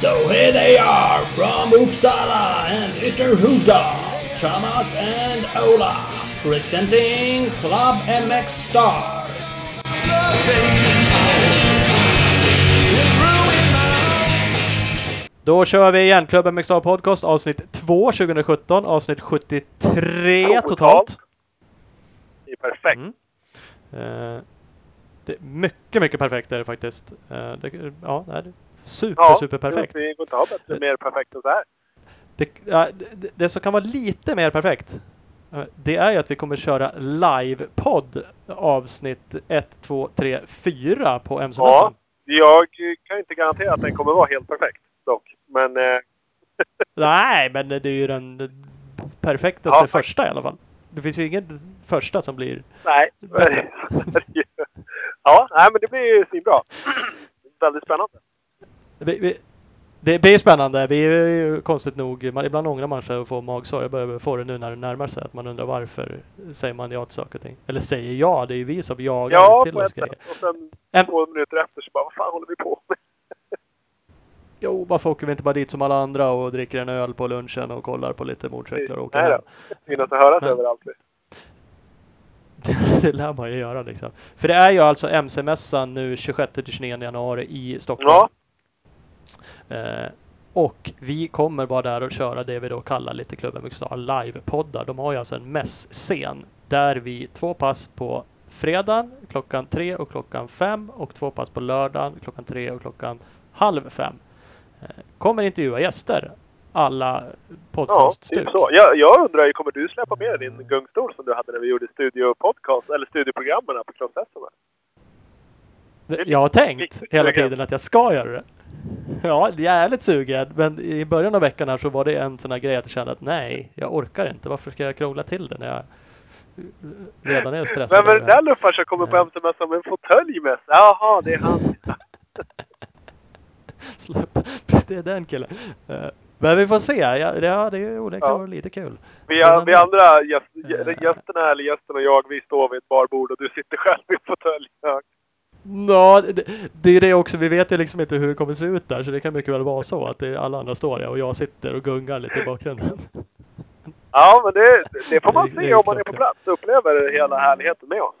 So here they are from Uppsala and Ytterhuda, Thomas and Ola, presenting Club MX Star. Då kör vi igen Club MX Star Podcast avsnitt 2 2017, avsnitt 73 totalt. Det är perfekt. Mm. Eh, det är mycket, mycket perfekt är det faktiskt. Eh, det, ja, det är super, Ja, super perfekt. Det går inte att ha bättre, mer perfekt än så här. Det, det, det som kan vara lite mer perfekt eh, det är ju att vi kommer köra live-podd avsnitt 1, 2, 3, 4 på MC Ja, jag kan inte garantera att den kommer vara helt perfekt dock. Men eh, Nej, men det är ju den perfektaste Ja, första i alla fall. Det finns ju ingen första som blir... nej. Bättre. ja, nej men det blir ju svinbra. Väldigt spännande. Vi, vi, det blir spännande. Vi är ju konstigt nog, man, ibland ångrar man sig och får magsår. Jag börjar få det nu när det närmar sig. Att man undrar varför säger man ja till saker och ting. Eller säger ja, det är ju vi som jagar Ja, till oss grejer. sätt. Och sen En- två minuter efter så bara, vad fan håller vi på med? Jo, varför åker vi inte bara dit som alla andra och dricker en öl på lunchen och kollar på lite motorcyklar och åker Nej då. Synas att höras Men- överallt. det lär man ju göra liksom. För det är ju alltså MC-mässan nu 26-29 januari i Stockholm. Ja, Eh, och vi kommer vara där och köra det vi då kallar lite Klubben Myckstar live-poddar. De har ju alltså en mässcen där vi två pass på fredagen klockan tre och klockan fem och två pass på lördagen klockan tre och klockan halv fem. Kommer intervjua gäster. Alla ja podcaststuk. typ så. Jag, jag undrar ju, kommer du släppa med din gungstol som du hade när vi gjorde studiopodcast, eller studioprogrammen på Klostessen? Jag har tänkt hela tiden att jag ska göra det. Ja, jävligt sugen. Men i början av veckan här så var det en sån här grej att jag kände att nej, jag orkar inte. Varför ska jag krångla till det när jag redan är stressad? Vem är den där luffaren som kommer på Ja. MC-mässan med en fåtölj med sig? Jaha, det är han. Släpp. Det är den killen. Eh, Men vi får se. Ja, det, ja, det är ju onekligen Ja. lite kul. Vi, Men vi andra gäst, Eh. gästerna, eller gästen och jag, vi står vid ett barbord och du sitter själv i en fåtölj. Ja. Det, det är det också. Vi vet ju liksom inte hur det kommer se ut där. Så det kan mycket väl vara så att det är alla andra står där och jag sitter och gungar lite i bakgrunden. Ja, men det, det får man Det- det se om man är på plats och upplever hela härligheten med oss.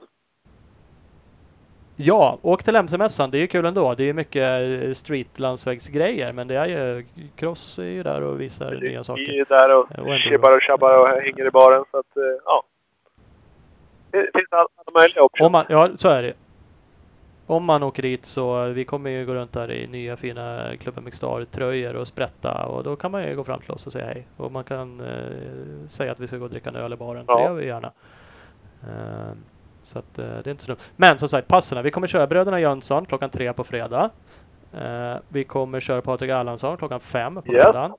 Ja, åk till MC-mässan. Det är ju kul ändå. Det är mycket eh, street landsvägsgrejer. Men det är ju Cross är ju där och visar nya Vi saker. är där och tjibbar och tjabbar och hänger i baren. Så att, eh, ja. Det finns alla möjliga optioner. Ja, så är det. Om man åker dit så vi kommer ju gå runt där i nya fina Klubben Mixstar tröjor och sprätta och då kan man ju gå fram till oss och säga hej. Och man kan eh, säga att vi ska gå och dricka en öl i baren. Ja. Det gör vi gärna. Eh, så att eh, det är inte så dumt. Men som sagt, passerna. Vi kommer köra Bröderna Jönsson klockan tre på fredag. Eh, vi kommer köra Patrik Erlandsson klockan fem på Yes. lördagen.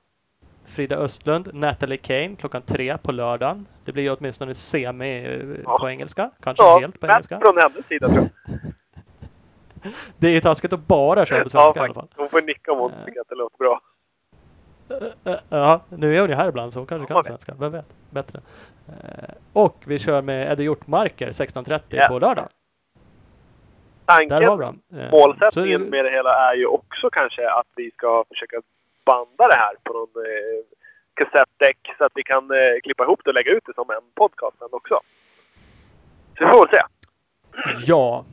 Frida Östlund, Natalie Kane klockan tre på lördagen. Det blir ju åtminstone semi eh, Ja. på engelska. Kanske ja, helt på engelska. från hennes sida tror jag. Det är ju taskigt att bara köra på Ja, svenska i alla fall. Hon får nicka om hon tycker att det låter bra. Ja, nu är hon ju här ibland så hon kanske kan svenska. Vem vet? Bättre. Eh, Och vi kör med Eddie Hjortmarker 16.30 Ja. på lördag. Tanken. Eh, målsättningen med det hela är ju också kanske att vi ska försöka banda det här på någon eh, kassettdäck så att vi kan eh, klippa ihop det och lägga ut det som en podcast sen också. Så vi får väl se. Ja,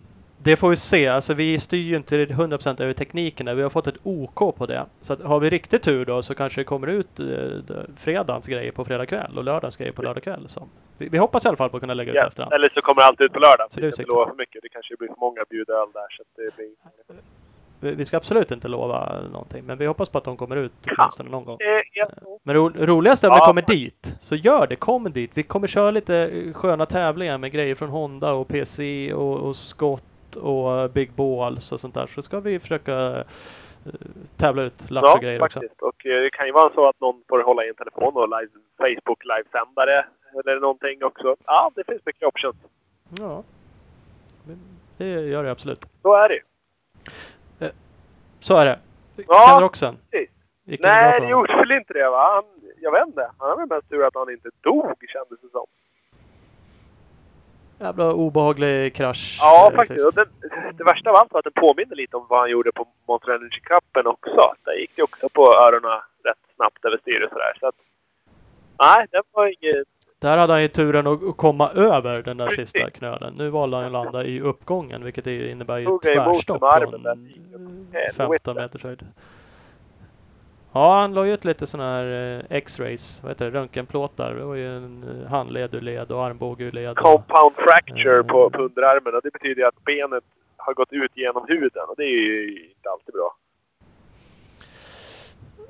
det får vi se. Alltså vi styr ju inte 100% över tekniken där. Vi har fått ett OK på det. Så att har vi riktigt tur då så kanske det kommer ut eh, fredagens grejer på fredag kväll och lördagens grejer på lördag kväll. Så vi, vi hoppas i alla fall på att kunna lägga ut Ja. efterhand. Eller så kommer allt ut på lördag. Så Så det är vi ska inte lova för mycket. Det kanske blir för många bjudöl där så det blir... Vi vi ska absolut inte lova någonting. Men vi hoppas på att de kommer ut åtminstone någon gång. Eh, ja. Men ro roligast är om Ja. ni kommer dit. Så gör det, kom dit. Vi kommer köra lite eh, sköna tävlingar med grejer från Honda och PC och, och Scott och eh, Big Balls och sånt där. Så ska vi försöka eh, tävla ut lapp och grejer också. faktiskt. Och eh, det kan ju vara så att någon får hålla i en telefon och live, Facebook livesändare eller någonting också. Ja, det finns mycket options. Ja. Det gör det absolut. Så är det ju. Så är det. Ja, Ken Roxen. precis. Gick det bra Nej, det gjorde väl inte det va? Han, jag vet inte. Han har väl mest tur att han inte dog kändes det som. Jävla obehaglig krasch. Ja, eh, faktiskt. den, det värsta var att den påminner lite om vad han gjorde på Monster Energy Cupen också. Där gick det också på öronen rätt snabbt över styr och sådär. Så att, nej, det var inget... Där hade han ju turen att komma över den där Precis. sista knölen. Nu valde han att landa i uppgången vilket är- innebär ju tvärstopp från där. eh, Helvete. 15 meters höjd. Ja, han la ju ut lite sådana här eh, X-rays, vad heter det, röntgenplåtar. Det var ju en eh, handled ur led och armbåge ur led. och- Compound fracture Mm. på, på underarmen och det betyder att benet har gått ut genom huden och det är ju inte alltid bra.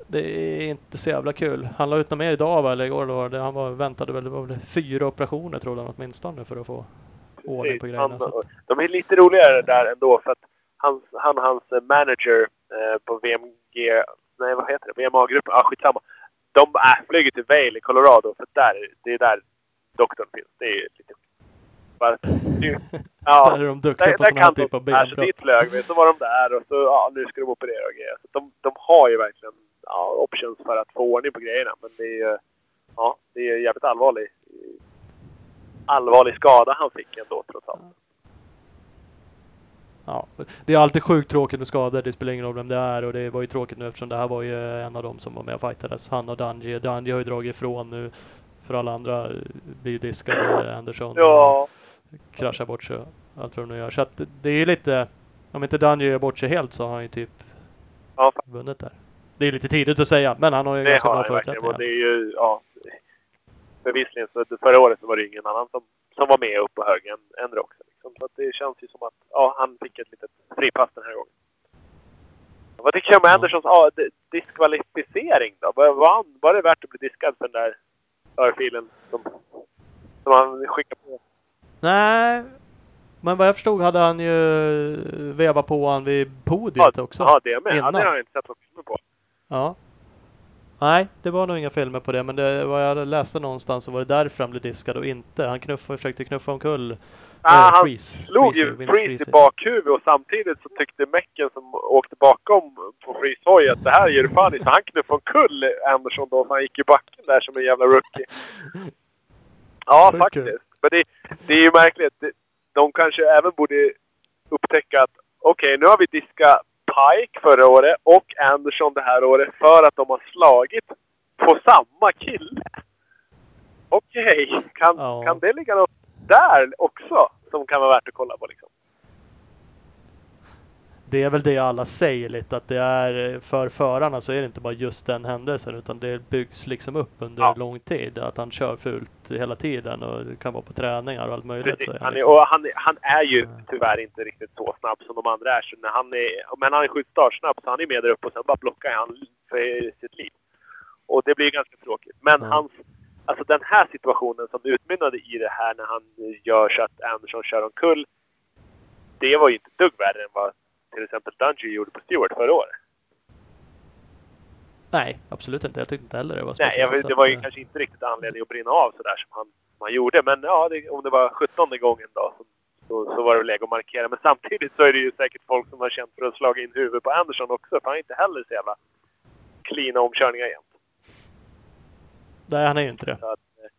Det är inte så jävla kul. Han la ut något mer idag va, eller igår då? det- Han var, väntade väl, det var väl fyra operationer trodde han åtminstone för att få ordning på grejerna. Han, att, de är lite roligare där ändå för att han och hans manager eh, på VMG, nej vad heter det, VMA-gruppen, ah, skitsamma. De äh, flyger till Vail i Colorado för där, det är där doktorn finns. Det är lite... Bara, ja, där är de duktiga där, på sådana här typ av. Alltså, benbrott. dit flög vi, så var de där och så ja, nu ska de operera och grejer. Så de, de har ju verkligen ja, options för att få ordning på grejerna. Men det är ju ja, det är jävligt allvarlig, allvarlig skada han fick ändå trots allt. Ja, det är alltid sjukt tråkigt med skador. Det spelar ingen roll vem det är och det var ju tråkigt nu eftersom det här var ju en av dem som var med och fightades. Han och Danji. Danji har ju dragit ifrån nu. För alla andra blir ju diskade. Andersson Ja, kraschar bort sig. Allt vad de nu gör. Så att det- är ju lite. Om inte Danji gör bort sig helt så har han ju typ ja vunnit där. Det är lite tidigt att säga men han har ju det ganska har bra förutsättningar. det är ju, ja. Bevisligen så förra året så var det ingen annan som, som var med upp på hög än, än Roxen. Liksom. Så att det känns ju som att ja, han fick ett litet fripass den här gången. Vad tycker du om Ja. Anderssons ja, di- diskvalificering då? Var, var, han, var det värt att bli diskad för den där örfilen som, som han skickade på? Nej. Men vad jag förstod hade han ju vevat på han vid podiet också. Ja, det med. Ja, Innan. det har jag inte sett något på. Ja. Nej, det var nog inga filmer på det, men det, vad jag läste någonstans så var det därför han blev diskad och inte. Han knuffade, försökte knuffa omkull Ah, eh, han Freeze. slog Freeze, ju Freeze i bakhuvudet och samtidigt så tyckte Mecken som åkte bakom på Freeze hoj att det här ger du fan i. Så han knuffade omkull Andersson då så han gick i backen där som en jävla rookie. Ja, Okej. faktiskt. Men det, det är ju märkligt. De kanske även borde upptäcka att okej, nu har vi diskat Pike förra året och Anderson det här året för att de har slagit på samma kille. Okej, kan, Ja. kan det ligga något där också som kan vara värt att kolla på liksom? Det är väl det alla säger lite att det är eh, för förarna så är det inte bara just den händelsen utan det byggs liksom upp under Ja. lång tid. Att han kör fult hela tiden och det kan vara på träningar och allt möjligt. Precis. Han är, liksom- och han, är- han är ju Mm. tyvärr inte riktigt så snabb som de andra är. Så när han är, men han är sjukt startsnabb så han är med där uppe och sen bara blockar han för sitt liv. Och det blir ganska tråkigt. Men Ja. hans, alltså den här situationen som utmynnade i det här när han gör så att Anderson kör omkull. Det var ju inte dugg värre än vad till exempel Dungey gjorde på Stewart förra året. Nej, absolut inte. Jag tyckte inte heller det var Nej, jag, speciellt, vet- det var ju eh, kanske inte riktigt anledning att brinna av sådär som han, som han gjorde. Men ja, det, om det var 17 gången då så, så, så var det väl läge att markera. Men samtidigt så är det ju säkert folk som har känt för att slå in huvudet på Anderson också. För han är inte heller så jävla cleana omkörningar jämt. Nej, han är ju inte det. Att, eh,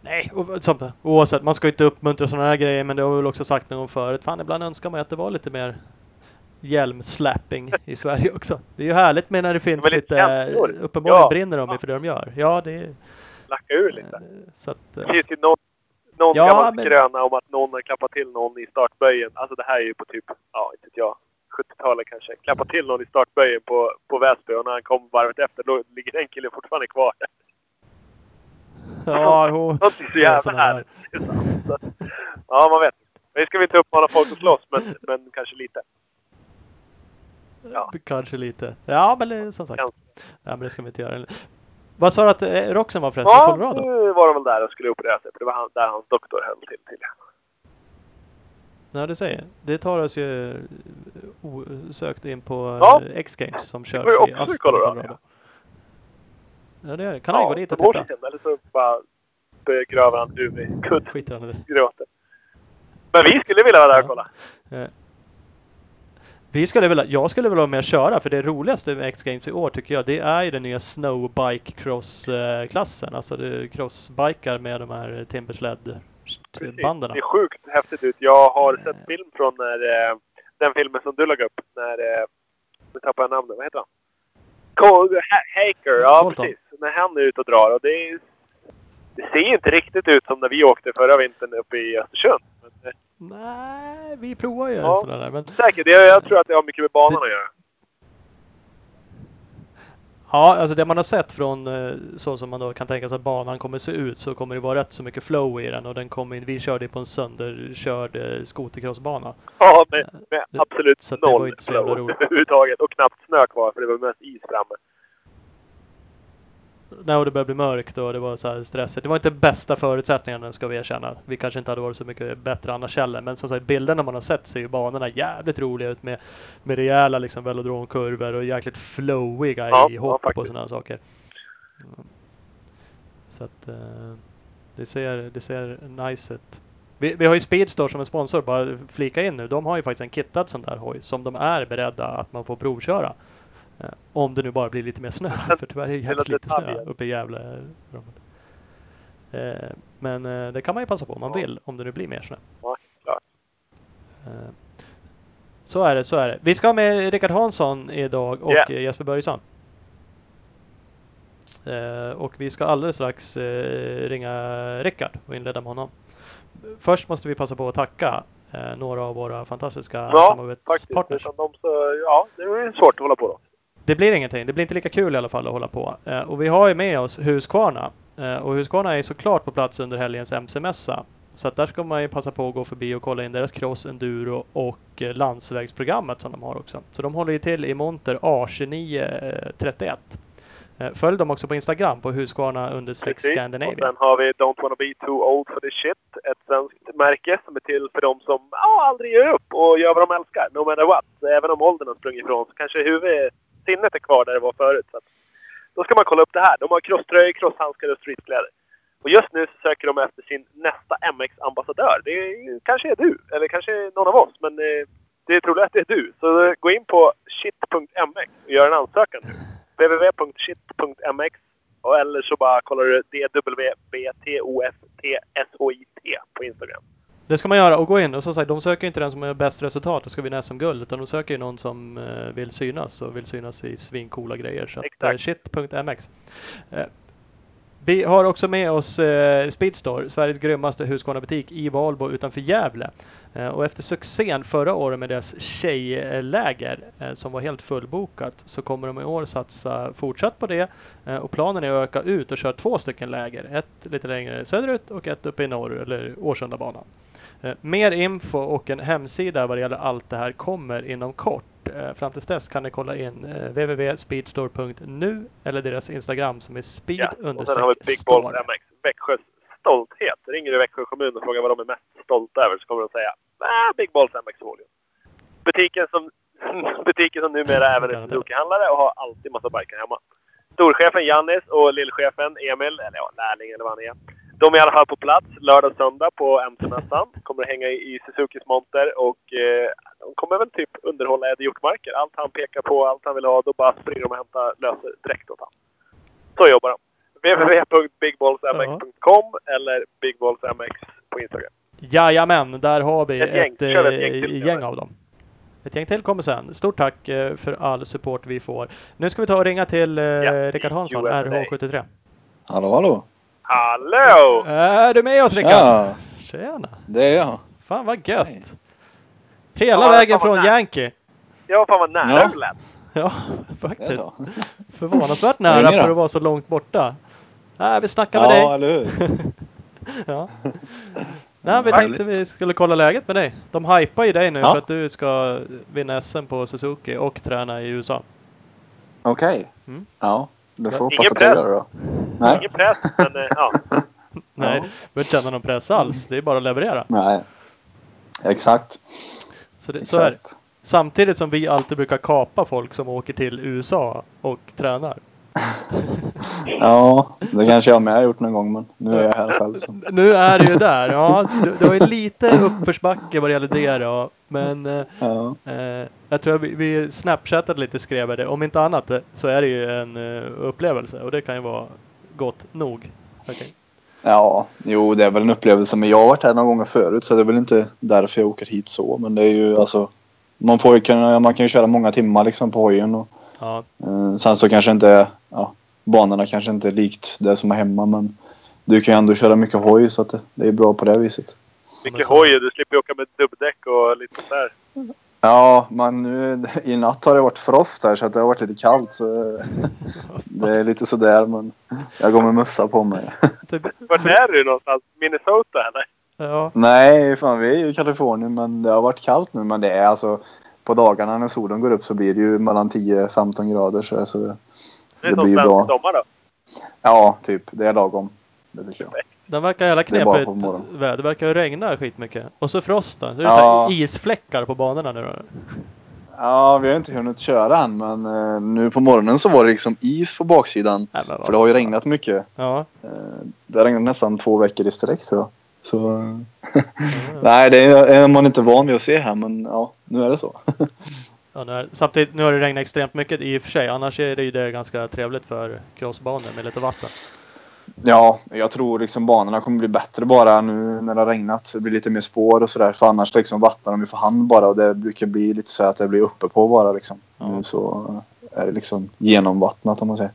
Nej, som, oavsett. Man ska ju inte uppmuntra sådana här grejer men det har vi väl också sagt någon gång förut. Fan, ibland önskar man att det var lite mer hjälmslapping i Sverige också. Det är ju härligt med när det finns Men lite lite, känslor. uppenbarligen Ja. brinner de ju för det de gör. Ja, det är lacka ur lite. eh, så att, Det eh, finns ju någon, någon Ja, men- skröna om att någon har klappat till någon i startböjen. Alltså det här är ju på typ, ja inte vet jag, 70-talet kanske. Klappat till någon i startböjen på, på Väsby och när han kom varvet efter då ligger den killen fortfarande kvar. ja, jo. Någonting så Det är jävla här- härligt. Det är sant. Så, Ja, man vet. Nu ska vi inte uppmana folk att slåss, men, men kanske lite. Ja. Kanske lite. Ja, men det, som sagt. Kanske. Ja, men det ska vi inte göra. Vad sa du att eh, Roxen var förresten? Ja, Colorado? nu var de väl där och skulle operera sig. För det var han, där hans doktor höll till. till. Ja, det säger Det tar oss ju eh, osökt in på Ja. eh, X-Games som körs också i Aspen, Colorado, Ja, det är det. Kan han gå dit och titta? Washington, Eller så bara begraver han huvudet i kudd. Skiter han i det. Gråter. Men vi skulle vilja vara där och kolla. Eh, Vi skulle vilja, jag skulle vilja vara med och köra för det roligaste med X-Games i år tycker jag det är ju den nya Snowbike Cross-klassen. Alltså crossbikar med de här Timbersled banderna. Det är sjukt häftigt ut. Jag har sett film från när, eh, den filmen som du lade upp. När, eh, nu tappar jag namnet. Vad heter han? Haker. Ja, precis. När han är ute och drar. Och det, är, det ser inte riktigt ut som när vi åkte förra vintern uppe i Östersund. Men, eh, Nej, vi provar ju Ja. sådana där. Men, säkert. Jag, jag tror att det har mycket med banan att göra. ja, alltså det man har sett från eh, så som man då kan tänka sig att banan kommer se ut så kommer det vara rätt så mycket flow i den och den kommer in, vi körde på en sönderkörd eh, skotercrossbana. Ja, med, med det- absolut så det var noll inte så jävla flow överhuvudtaget. Och knappt snö kvar för det var mest is framme. Och det började bli mörkt och det var så här stressigt. Det var inte bästa förutsättningarna ska vi erkänna. Vi kanske inte hade varit så mycket bättre annars heller. Men som sagt, bilderna man har sett ser ju banorna jävligt roliga ut med, med rejäla liksom velodromkurvor och jäkligt flowiga Ja, i ja, hopp och faktiskt. sådana saker. Så att eh, det, ser, det ser nice ut. Vi, vi har ju Speedstore som en sponsor, bara flika in nu. De har ju faktiskt en kittad sån där hoj som de är beredda att man får provköra. Eh, om det nu bara blir lite mer snö. För tyvärr är det jävligt lite snö uppe i Gävle. Eh, men eh, det kan man ju passa på om man vill. Om det nu blir mer snö. Ja, klart. Så är det, så är det. Vi ska ha med Rickard Hansson idag och Yeah. Jesper Börjesson. Och vi ska alldeles strax ringa Rickard och inleda med honom. Först måste vi passa på att tacka några av våra fantastiska Ja, faktiskt. samarbetspartners. Utan de så, ja, det är svårt att hålla på då. Det blir ingenting. Det blir inte lika kul i alla fall att hålla på. Eh, och vi har ju med oss Husqvarna. Eh, och Husqvarna är såklart på plats under helgens MC-mässa. Så att där ska man ju passa på att gå förbi och kolla in deras cross, enduro och eh, landsvägsprogrammet som de har också. Så de håller ju till i monter A2931. Eh, följ dem också på Instagram på Husqvarna understreck Precis. Och Scandinavia. sen har vi Don't wanna be too old for this shit. Ett svenskt märke som är till för de som ja, aldrig ger upp och gör vad de älskar. No matter what. Så även om åldern har sprungit ifrån så kanske huvudet, sinnet är kvar där det var förut. Så att, då ska man kolla upp det här. De har crosströjor, crosshandskar och streetkläder. Och just nu så söker de efter sin nästa MX-ambassadör. Det är, kanske är du, eller kanske någon av oss. Men eh, det är troligt att det är du. Så eh, gå in på shit.mx och gör en ansökan nu. www.shit.mx eller så bara kollar du DWBTOFTSHIT på Instagram. Det ska man göra och gå in och som sagt de söker inte den som har bäst resultat och ska vinna SM-guld utan de söker ju någon som eh, vill synas och vill synas i svincoola grejer. Så att, Exakt. eh, shit.mx. Eh, vi har också med oss eh, Speedstore, Sveriges grymmaste Husqvarna-butik i Valbo utanför Gävle. Eh, och efter succén förra året med deras tjejläger eh, som var helt fullbokat så kommer de i år satsa fortsatt på det. Eh, och planen är att öka ut och köra två stycken läger. Ett lite längre söderut och ett uppe i norr, eller Årsundabanan. Eh, mer info och en hemsida vad det gäller allt det här kommer inom kort. Eh, fram tills dess kan ni kolla in eh, www.speedstore.nu eller deras Instagram som är speed Ja. Och sen har vi Big store. MX. Växjös stolthet. Ringer du Växjö kommun och frågar vad de är mest stolta över så kommer de säga ah, Big Balls MX Volume. Butiken som, butiken som numera även är. Suzuki-handlare och har alltid massa bikar hemma. Storchefen Jannis och lillchefen Emil, eller ja, lärling eller vad han är. De är i alla fall på plats lördag och söndag på MC-mässan. Kommer att hänga i, Suzukis monter och eh, de kommer väl typ underhålla Eddie Hjortmarker. Allt han pekar på, allt han vill ha, då bara springer de och hämtar löser direkt åt honom. Så jobbar de. www.bigballsmx.com eller bigballsmx på Instagram. Jajamän, där har vi Ett gäng. ett, ett eh, gäng till, gäng av dem. Ett gäng till kommer sen. Stort tack eh, för all support vi får. Nu ska vi ta och ringa till eh, Ja, Rickard Hansson, USA. RH73. Hallå, hallå! Hallå! Är du med oss Rickard? Ja, Tjena! det är jag. Fan vad gött! Hej. Hela Ja, vägen från nära. Yankee. Ja, fan vad nära Ja. det lät. Ja, faktiskt. så. Förvånansvärt nära för att vara så långt borta. Nej, vi snackar med Ja, dig. eller hur? ja. Nej, vi tänkte vi skulle kolla läget med dig. De hypar ju dig nu Ja. för att du ska vinna SM på Suzuki och träna i USA. Okej. Mm. Ja, du får press. gör det då. Nej. Ingen press, men eh, ja. Nej, du behöver inte känna någon press alls. Det är bara att leverera. Nej. Exakt. Så, det, så är det. Exakt. Samtidigt som vi alltid brukar kapa folk som åker till USA och tränar. Ja, det kanske jag med har gjort någon gång men nu är jag här själv så. Nu är du ju där. Ja, du, du har ju lite uppförsbacke vad det gäller det då. Men eh, Ja. eh, jag tror att vi, vi snapchatade lite skrev det. Om inte annat eh, så är det ju en upplevelse och det kan ju vara gott nog. Okej. Ja, jo det är väl en upplevelse. Men jag har varit här några gånger förut så det är väl inte därför jag åker hit så. Men det är ju alltså. Man, får ju kunna, man kan ju köra många timmar liksom på hojen. Och, Ja, eh, sen så kanske inte, ja, banorna kanske inte är likt det som är hemma. Men du kan ju ändå köra mycket hoj så att det, det är bra på det viset. Mycket hoj du slipper åka med dubbdäck och lite sånt där. Ja, men nu i natt har det varit frost här så att det har varit lite kallt. Så det är lite sådär men jag går med mössa på mig. Vart är du någonstans? Minnesota eller? ja. Nej, fan vi är ju i Kalifornien men det har varit kallt nu. Men det är alltså på dagarna när solen går upp så blir det ju mellan 10-15 grader. Så, så Det är det som blir bra. sommar då. Ja, typ. Det är lagom. Det tycker jag. Den verkar jävla är knepigt väder. Det verkar regna skitmycket. Och så frosten. Så det är Ja. isfläckar på banorna nu då. Ja, vi har inte hunnit köra än men eh, nu på morgonen så var det liksom is på baksidan. Nej, För det har ju regnat mycket. Ja. Eh, det har regnat nästan två veckor i sträck tror jag. Så... eh, Nej, det är, är man inte van vid att se här men ja, nu är det så. Ja, när, samtidigt, nu har det regnat extremt mycket i och för sig. Annars är det ju det ganska trevligt för crossbanor med lite vatten. Ja, jag tror liksom banorna kommer bli bättre bara nu när det har regnat. Det blir lite mer spår och sådär. För annars liksom vattnar de ju för hand bara och det brukar bli lite så att det blir uppe på bara liksom. Ja. Nu så är det liksom genomvattnat om man säger.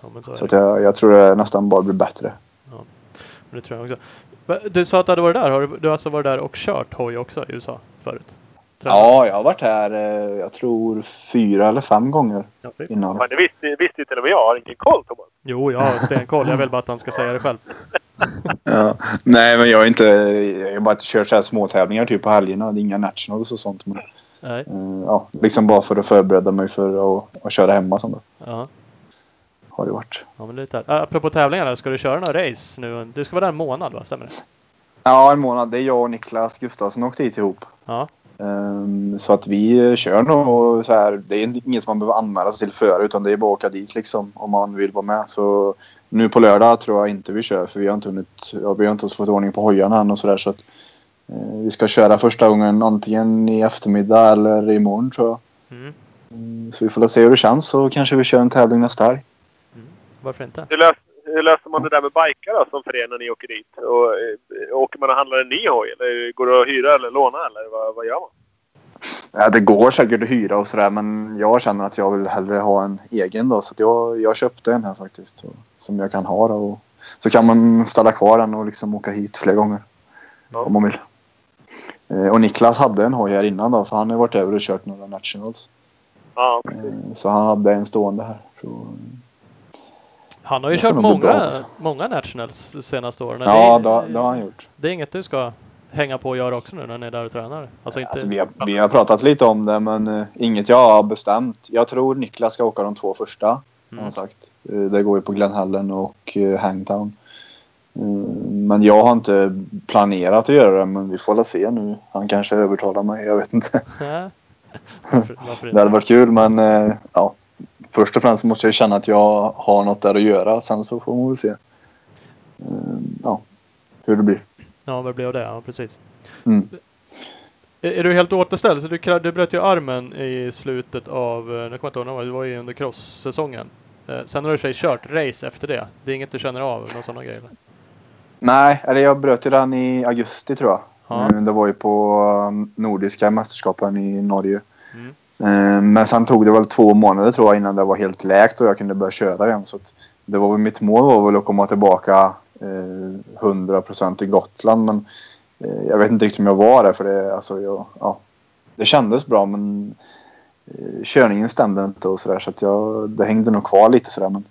Ja, men så Så att jag, jag tror det nästan bara blir bättre. det tror jag också. Du sa att du hade varit där. Har du, du alltså varit där och kört hoj också i USA förut? Ja, jag har varit här eh, jag tror fyra eller fem gånger Ja, innan. Men det visste, visste till och med jag. Har ingen koll Thomas. Jo, jag har stenkoll. Jag vill bara att han ska säga det själv. Ja. Nej, men jag har inte, jag har bara kört så här småtävlingar typ på helgerna. Det är inga nationals och sånt. Men, Nej. eh, ja, liksom bara för att förbereda mig för att, att köra hemma som det Ja. har det varit. Ja, men lite här. Apropå tävlingarna, ska du köra några race nu? Du ska vara där en månad va? Stämmer det? Ja, en månad. Det är jag och Niklas Gustafsson åkte hit ihop. Ja. Ehm, så att vi kör nog så här. Det är inget man behöver anmäla sig till före utan det är bara att åka dit liksom om man vill vara med. Så nu på lördag tror jag inte vi kör för vi har inte hunnit. Ja, vi har inte ens fått ordning på hojarna än och sådär så att eh, vi ska köra första gången antingen i eftermiddag eller imorgon tror jag. Mm. Mm, Så vi får se hur det känns så kanske vi kör en tävling nästa helg. Mm. Varför inte? Hur, lös, hur löser man det där med bikar då som förenar när ni åker dit? Och, eh, åker man och handlar en ny hoj? Eller går det att hyra eller låna? Eller vad, vad gör man? Ja, det går säkert att hyra och sådär men jag känner att jag vill hellre ha en egen då. Så jag, jag köpte en här faktiskt. Så, som jag kan ha då. Och, så kan man ställa kvar den och liksom åka hit fler gånger. Ja. Om man vill. Eh, och Niklas hade en hoj här innan då för han har varit över och kört några nationals. Ja, Eh, så han hade en stående här. Så, Han har ju kört många, många nationals de senaste åren. ja, det, det, det har han gjort. det är inget du ska hänga på och göra också nu när ni är där och tränar? Alltså inte... Alltså, vi, har, vi har pratat lite om det men eh, inget jag har bestämt. Jag tror Niklas ska åka de två första. Har Mm. han sagt. Eh, Det går ju på Glen Helen och eh, Hangtown. Men jag har inte planerat att göra det men vi får väl se nu. Han kanske övertalar mig, jag vet inte. Det hade varit kul men ja. Först och främst måste jag känna att jag har något där att göra. Sen så får man väl se. Eh, Ja, hur det blir. Ja, vad blir det? Ja, precis. Mm. Är, är du helt återställd? Så du, du bröt ju armen i slutet av, eh, nu kommer jag inte ihåg, det var, det ju under cross-säsongen. Eh, sen har du i kört race efter det. Det är inget du känner av, några sådana grejer? eller? Nej, eller jag bröt ju den i augusti tror jag. Ja. Eh, Det var ju på Nordiska mästerskapen i Norge. Mm. Eh, men sen tog det väl två månader tror jag innan det var helt läkt och jag kunde börja köra igen. Så att det var väl mitt mål var väl att komma tillbaka eh, 100% till Gotland. Men eh, jag vet inte riktigt om jag var där för det, alltså, jag, ja, det kändes bra men eh, körningen stämde inte och sådär så att jag, det hängde nog kvar lite sådär. Men,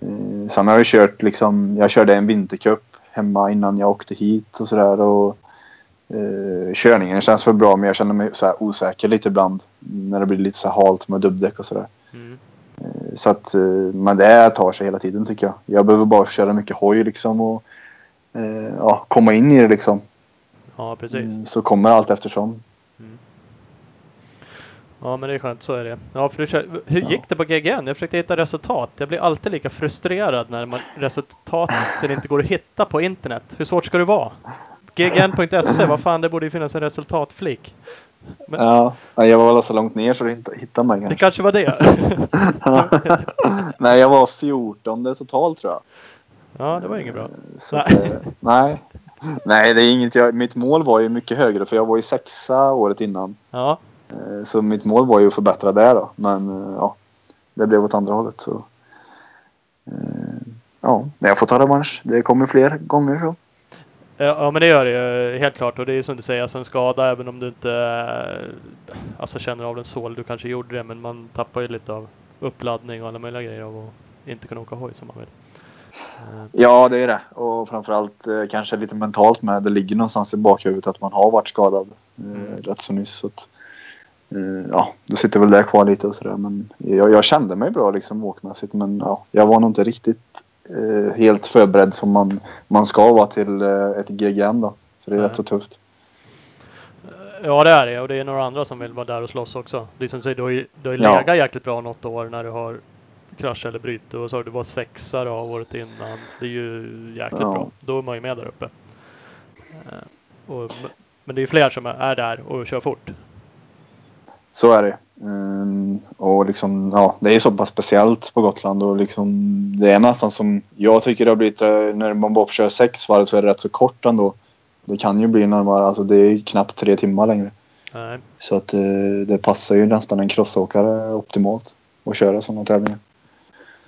eh, sen har jag kört liksom, jag körde en vintercup hemma innan jag åkte hit och sådär. Och, eh, körningen känns väl bra men jag känner mig så osäker lite ibland. När det blir lite så halt med dubbdäck och sådär. Mm. Eh, Så att, eh, men det tar sig hela tiden tycker jag. Jag behöver bara köra mycket hoj liksom och eh, ja, komma in i det liksom. Ja, precis. Mm, Så kommer allt eftersom. Ja, men det är skönt. Så är det. Ja, för kör, hur Ja. gick det på GGN? Jag försökte hitta resultat. Jag blir alltid lika frustrerad när man, resultaten inte går att hitta på internet. Hur svårt ska det vara? GGN.se, vad fan, det borde ju finnas en resultatflik. Men- Ja, jag var väl så långt ner så du inte hittade mig Det kanske. kanske var det. Nej, jag var 14 totalt tror jag. Ja, det var inget bra. Så att, eh, nej. Nej, det är inget jag, mitt mål var ju mycket högre för jag var ju sexa året innan. Ja, Eh, Så mitt mål var ju att förbättra det då. Men eh, ja, det blev åt andra hållet så. eh, Ja, jag får ta revansch. Det kommer fler gånger så. Ja, ja, men det gör det ju helt klart. Och det är som du säger, alltså en skada även om du inte eh, alltså, känner av den så. Du kanske gjorde det, men man tappar ju lite av uppladdning och alla möjliga grejer av att inte kunna åka hoj som man vill. Eh, Ja, det är det. Och framförallt eh, kanske lite mentalt med. Det ligger någonstans i bakhuvudet att man har varit skadad eh, Mm. rätt så nyss. Så att, eh, ja, då sitter väl det kvar lite och sådär. Men jag, jag kände mig bra liksom åkmässigt. Men ja, jag var nog inte riktigt eh, helt förberedd som man, man ska vara till eh, ett GGN då. För det är Nej. rätt så tufft. Ja det är det och det är några andra som vill vara där och slåss också. Det är som du säger, du har ju, du har ju Ja. legat jäkligt bra något år när du har krasch eller bryt och så har du varit sexa då året innan. Det är ju jäkligt Ja. bra. Då är man ju med där uppe. Eh, och, men det är ju fler som är där och kör fort. Så är det. Mm, och liksom, ja, det är så pass speciellt på Gotland och liksom, det är nästan som jag tycker det har blivit eh, när man bara får köra sex varv så är det rätt så kort ändå. Det kan ju bli närmare, alltså det är knappt tre timmar längre. Nej. Så att eh, det passar ju nästan en crossåkare optimalt att köra sådana tävlingar.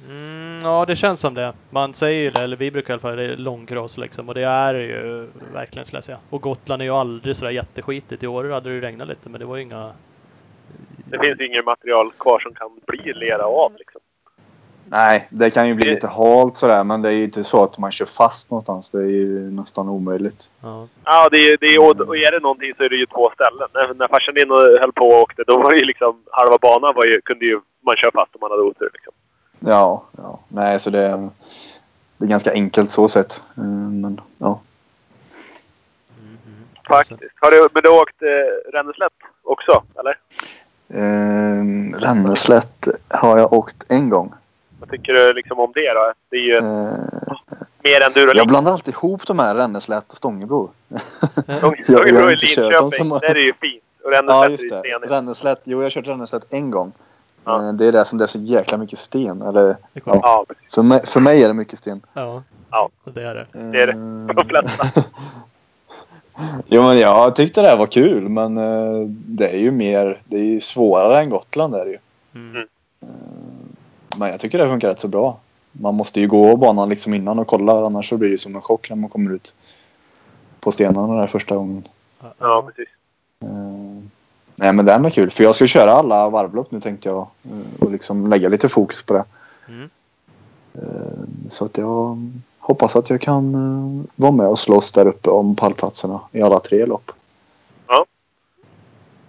Mm, ja det känns som det. Man säger ju det, eller vi brukar i alla fall, det är långcross liksom. Och det är ju verkligen skulle jag säga. Och Gotland är ju aldrig sådär jätteskitigt. I år hade det ju regnat lite men det var ju inga... Det finns ju inget material kvar som kan bli lera av liksom. Nej, det kan ju bli Det- lite halt sådär men det är ju inte så att man kör fast någonstans. Det är ju nästan omöjligt. Ja. Ja, det är, det är, och och är det någonting så är det ju två ställen. När, när farsan din och höll på och åkte, då var det ju liksom halva banan var ju, kunde ju man köra fast om man hade otur. Liksom. Ja, ja. Nej, så det, det är ganska enkelt så sett. Mm, Men ja. Mm, mm. Faktiskt. Har du, men du har åkt eh, Ränneslätt också, eller? Eh, Ränneslätt har jag åkt en gång. Vad tycker du liksom om det då? Det är ju Eh, mer än du jag blandar alltid ihop de här Ränneslätt och Stångebro. De jag är Linköping. som- Där är det ju fint. Och Ja, Ränneslätt just är ju det. stenigt. Ränneslätt. Jo, jag har kört Ränneslätt en gång. Ja. Eh, Det är det som det är så jäkla mycket sten. Eller. Ja, precis. för, mig, för mig är det mycket sten. Ja. Ja. det är det. Det är det. Eh, De flesta. Jo, men jag tyckte det här var kul. Men eh, det är ju mer, det är ju svårare än Gotland är det ju. Mm. Mm. Men jag tycker det funkar rätt så bra. Man måste ju gå banan liksom innan och kolla annars så blir det som en chock när man kommer ut på stenarna där första gången. Ja, precis. Eh, nej men den är kul för jag ska köra alla varvlopp nu tänkte jag eh, och liksom lägga lite fokus på det. Mm. Eh, så att jag hoppas att jag kan eh, vara med och slåss där uppe om pallplatserna i alla tre lopp.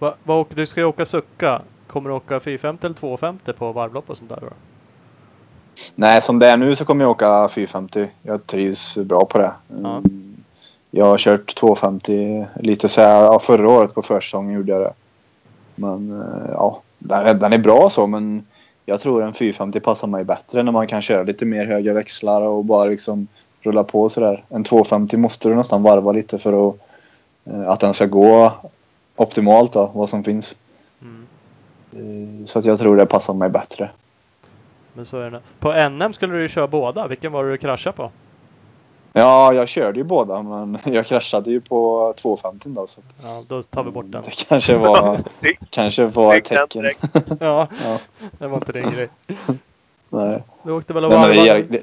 Va, vad åker, du ska ju åka sucka. Kommer du åka 450 eller 250 på varvlopp och sånt där då? Nej som det är nu så kommer jag åka 450. Jag trivs bra på det. Ja. Mm, Jag har kört 250 lite så här, ja, förra året på försäsongen gjorde jag det. Men eh, ja, den är, den är bra så men jag tror en 450 passar mig bättre när man kan köra lite mer höga växlar och bara liksom rulla på sådär. En 250 måste du nästan varva lite för att, eh, att den ska gå optimalt då, vad som finns. Mm. Eh, Så att jag tror det passar mig bättre. Men så är det. På NM skulle du ju köra båda. Vilken var det du kraschade på? Ja, jag körde ju båda men jag kraschade ju på 250 då. Så att Ja, då tar vi bort den. det kanske var, kanske var ett tecken. Ja, Ja, det var inte din grej. nej. Du åkte väl och varvade?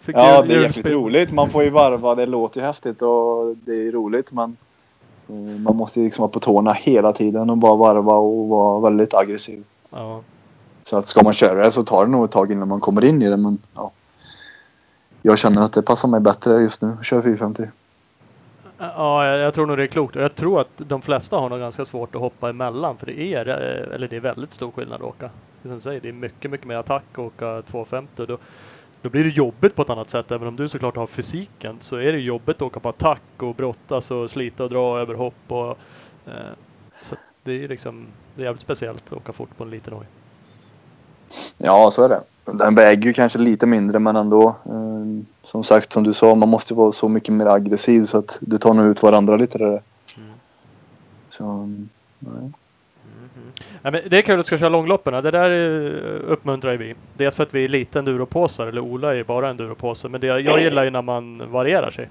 Fick ja, det är jäkligt roligt. Man får ju varva. Det låter ju häftigt och det är roligt men eh, man måste ju liksom vara på tårna hela tiden och bara varva och vara väldigt aggressiv. Ja. Så att ska man köra det så tar det nog ett tag innan man kommer in i det men ja. Jag känner att det passar mig bättre just nu att köra 450. Ja, jag, tror nog det är klokt. Och jag tror att de flesta har nog ganska svårt att hoppa emellan. För det är, eh, eller det är väldigt stor skillnad att åka. Det är Som säger, det är mycket, mycket mer attack att åka 250. Då, då blir det jobbigt på ett annat sätt. Även om du såklart har fysiken så är det jobbigt att åka på attack och brottas och slita och dra över hopp. Och, eh, så det är liksom, det är jävligt speciellt att åka fort på en liten hoj. Ja, så är det. Den väger ju kanske lite mindre men ändå. Eh, som sagt, som du sa, man måste vara så mycket mer aggressiv så att det tar nog ut varandra lite där. Mm. Så, nej. Ja, men det är kul att du ska köra långloppen. Det där eh, uppmuntrar vi. Dels för att vi är lite enduropåsar, eller Ola är ju bara enduropåse. Men det, jag gillar ju när man varierar sig.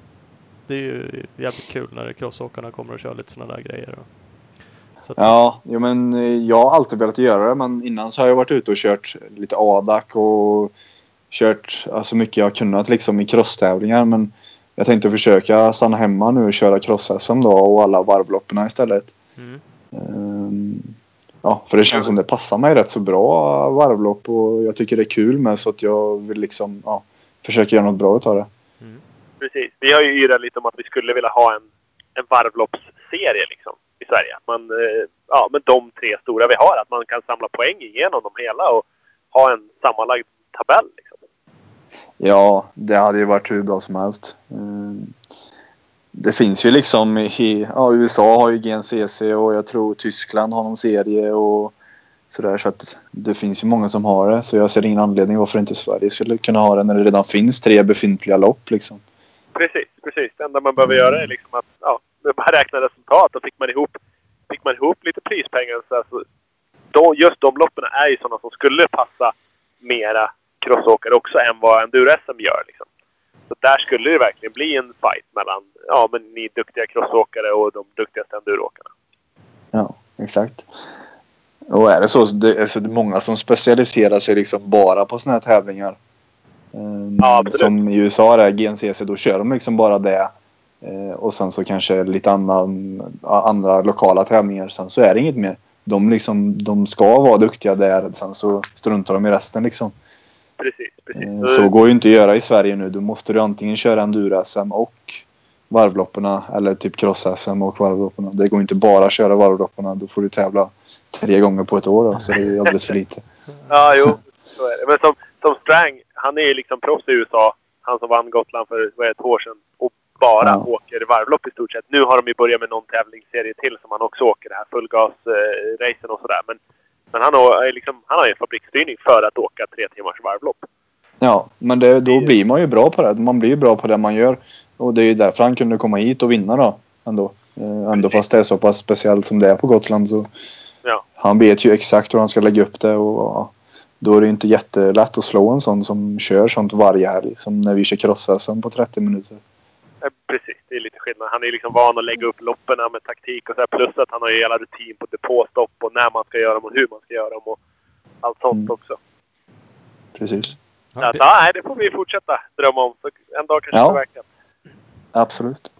Det är ju jävligt kul när crossåkarna kommer och kör lite sådana där grejer. och- Så Ja, jo, men eh, jag har alltid velat göra det. Men innan så har jag varit ute och kört lite ADAC och kört alltså, så mycket jag har kunnat liksom i crosstävlingar. Men jag tänkte försöka stanna hemma nu och köra cross-SM då och alla varvloppen istället. Mm. Ehm, Ja, för det känns som det passar mig rätt så bra varvlopp och jag tycker det är kul med så att jag vill liksom ja, försöka göra något bra utav det. Mm. Precis. Vi har ju yrat lite om att vi skulle vilja ha en, en varvloppsserie liksom, i Sverige. Man, eh, ja, med de tre stora vi har. Att man kan samla poäng igenom dem hela och ha en sammanlagd tabell. Liksom. Ja, det hade ju varit hur bra som helst. Ehm, Det finns ju liksom i ja, USA har ju GNCC och jag tror Tyskland har någon serie och sådär så att det finns ju många som har det så jag ser ingen anledning varför inte Sverige skulle kunna ha det när det redan finns tre befintliga lopp liksom. Precis, precis. Det enda man behöver göra är liksom att ja, bara räkna resultat. Och fick man ihop, fick man ihop lite prispengar så alltså, då, just de loppen är ju sådana som skulle passa mera crossåkare också än vad enduro-SM gör. Liksom. Så där skulle det verkligen bli en fight mellan ja, men ni duktiga crossåkare och de duktigaste enduroåkarna. Ja, exakt. Och är det så, så det är många som specialiserar sig liksom bara på sådana här tävlingar. Ehm, Ja, absolut. som i USA där, GNCC, då kör de liksom bara det. Eh, och sen så kanske lite annan, andra lokala tävlingar. Sen så är det inget mer. De, liksom, de ska vara duktiga där. Sen så struntar de i resten liksom. Precis, precis. Eh, så går ju inte att göra i Sverige nu. Då måste du antingen köra enduro-SM och varvlopperna. Eller typ cross-SM och varvlopperna. Det går inte bara att köra varvlopperna. Då får du tävla tre gånger på ett år då. Så det är alldeles för lite. Ja, jo. Så är det. Men som, som Strang, han är ju liksom proffs i USA. Han som vann Gotland för vad är ett år sedan. Och bara Ja. åker varvlopp i stort sett. Nu har de ju börjat med någon tävlingsserie till som han också åker. Det här fullgas-racen och sådär. Men, men han har, är liksom, han har ju en fabriksstyrning för att åka tre timmars varvlopp. Ja, men det, då blir man ju bra på det. Man blir ju bra på det man gör. Och det är ju därför han kunde komma hit och vinna då. Ändå. Eh, ändå fast det är så pass speciellt som det är på Gotland så. Ja. Han vet ju exakt hur han ska lägga upp det och då är det inte jättelätt att slå en sån som kör sånt varje helg. Som när vi kör cross på 30 minuter. Precis, det är lite skillnad. Han är liksom van att lägga upp loppen med taktik och så här, Plus att han har ju hela rutin på depåstopp och när man ska göra dem och hur man ska göra dem och allt sånt Mm. också. Precis. Ja, det, ja, nej, det får vi fortsätta drömma om. Så en dag kanske Ja. det verkar. Absolut.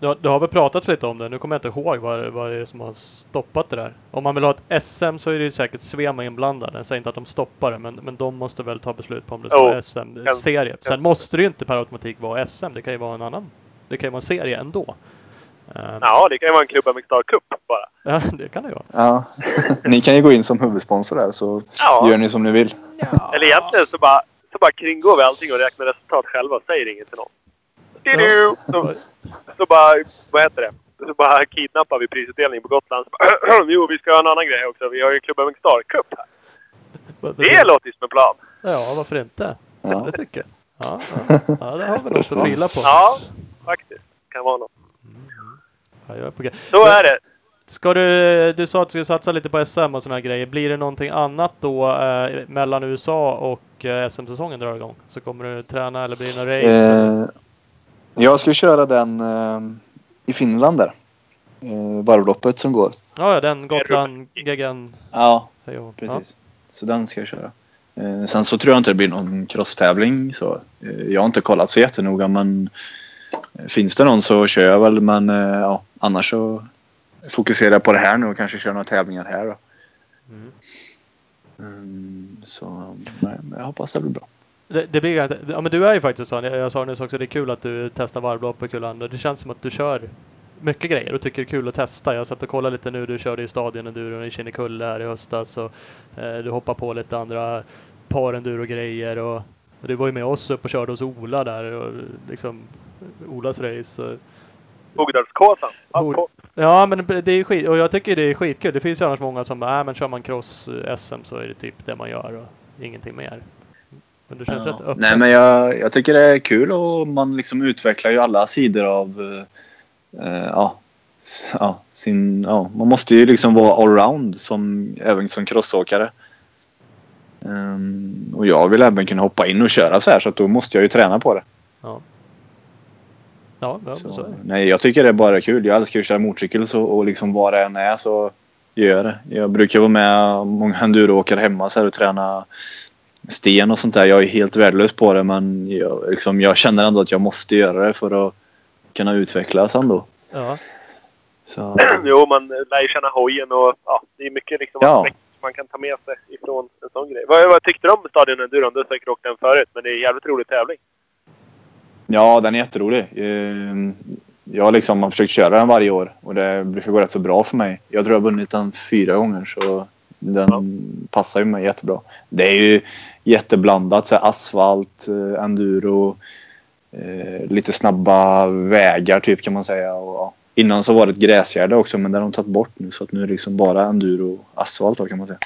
Du, har- du har väl pratat lite om det. Nu kommer jag inte ihåg vad, vad det är som har stoppat det där. Om man vill ha ett SM så är det ju säkert Svema inblandade. Jag säger inte att de stoppar det, men, men de måste väl ta beslut på om det ska vara SM-serie. Sen måste det ju inte per automatik vara SM. Det kan ju vara en annan. Det kan ju vara en serie ändå. Eh, Ja, det kan ju vara en Klubba Mixstar Cup bara. ja, det kan det ju vara. Ja. ni kan ju gå in som huvudsponsor där så Ja. gör ni som ni vill. Eller egentligen så bara, så bara kringgår vi allting och räknar resultat själva och säger inget till någon. Så, så bara, vad heter det? Så bara kidnappar vi prisutdelningen på Gotland. Så bara, jo, vi ska ha en annan grej också. Vi har ju Klubba Mixstar Cup här. Det låter ju som en plan. Ja, varför inte? Ja. Det tycker jag. Ja, ja. ja det har vi något att trilla på. Ja, faktiskt. Kan vara något. Ja, jag är på grej. Så är det. Ska du, du sa att du skulle satsa lite på SM och här grejer. Blir det någonting annat då eh, mellan USA och eh, SM-säsongen drar igång? Så kommer du träna eller blir det några race? Eh, jag ska köra den eh, i Finland där. Eh, varvloppet som går. Ja, ja, den Gotland, Geggan. Ja, precis. Så den ska jag köra. Eh, sen så tror jag inte det blir någon crosstävling. Så, eh, jag har inte kollat så jättenoga men eh, finns det någon så kör jag väl. Men eh, ja, annars så fokuserar jag på det här nu och kanske kör några tävlingar här då. Mm. Mm, så nej, jag hoppas det blir bra. Det, det blir inte- Ja men du är ju faktiskt sån. Jag, jag sa nyss också det är kul att du testar varvlopp och kul andra. Det känns som att du kör mycket grejer och tycker det är kul att testa. Jag satt och kollade lite nu. Du körde i stadion enduron i Kinnekulle här i höstas. Och, eh, du hoppar på lite andra par enduro-grejer. Och, och du var ju med oss upp och körde hos Ola där. Och, liksom Olas race. Bogdalskåsan. Ja men det är skit och jag tycker det är skitkul. Det finns ju annars många som bara, äh, men kör man cross eh, SM så är det typ det man gör och ingenting mer. Men du känns rätt öppen. Nej men jag, jag tycker det är kul och man liksom utvecklar ju alla sidor av eh, ja, ja, sin, ja, man måste ju liksom vara allround som, även som crossåkare. Um, och jag vill även kunna hoppa in och köra så här så att då måste jag ju träna på det. Ja. Ja, ja så, Så, så är det. nej, jag tycker det är bara kul. Jag älskar att köra motorcykel så, och liksom vad det än är så gör jag det. Jag brukar vara med många enduroåkare hemma så här och träna sten och sånt där. Jag är helt värdelös på det men jag, liksom, jag känner ändå att jag måste göra det för att kunna utvecklas ändå. Ja. Så, jo, man lär ju känna hojen och ja, det är mycket liksom Ja. aspekter man kan ta med sig ifrån en sån grej. Vad, vad tyckte du om Stadion Enduron? Du har säkert åkt den förut, men det är en jävligt rolig tävling. ja, den är jätterolig. Ehm, Jag liksom har försökt köra den varje år och det brukar gå rätt så bra för mig. Jag tror jag har vunnit den fyra gånger så den passar ju mig jättebra. Det är ju jätteblandat. Så asfalt, eh, enduro, eh, lite snabba vägar typ kan man säga. Och, ja. Innan så var det ett gräsgärde också men det har de tagit bort nu så att nu är det liksom bara enduro och asfalt då kan man säga.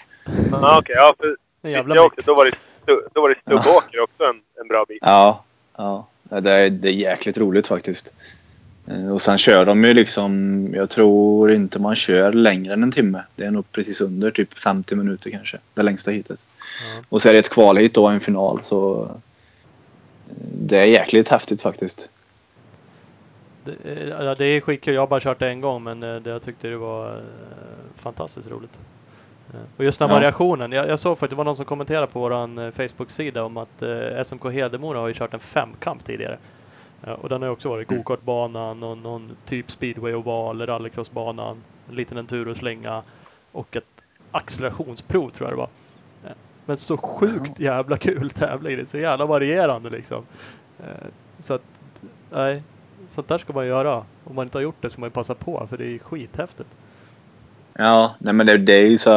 Ja, okej. ja, för jag mix. då var det, stu- då var det stubbåker också en, en bra bit. Ja, ja. Det är, det är jäkligt roligt faktiskt. Eh, Och sen kör de ju liksom, jag tror inte man kör längre än en timme. Det är nog precis under typ 50 minuter kanske. Det längsta hitet. Ja. Och så är det ett kvalhit då, en final. Så eh, det är jäkligt häftigt faktiskt. Det, eh, ja, det är skitkul. Jag har bara kört det en gång men det, jag tyckte det var fantastiskt roligt. Och just den här Ja. variationen. Jag, jag såg faktiskt, det var någon som kommenterade på våran eh, Facebook-sida om att SMK Hedemora har ju kört en femkamp tidigare. Och den har också varit gokartbanan, någon, någon typ speedway-oval, rallycrossbanan, en liten enduroslinga och ett accelerationsprov tror jag det var. Eh, Men så sjukt jävla kul tävling. Det är så jävla varierande liksom. Eh, Så att, nej. Sånt där ska man göra. Om man inte har gjort det ska man ju passa på för det är skithäftigt. Ja, nej men det, det är ju så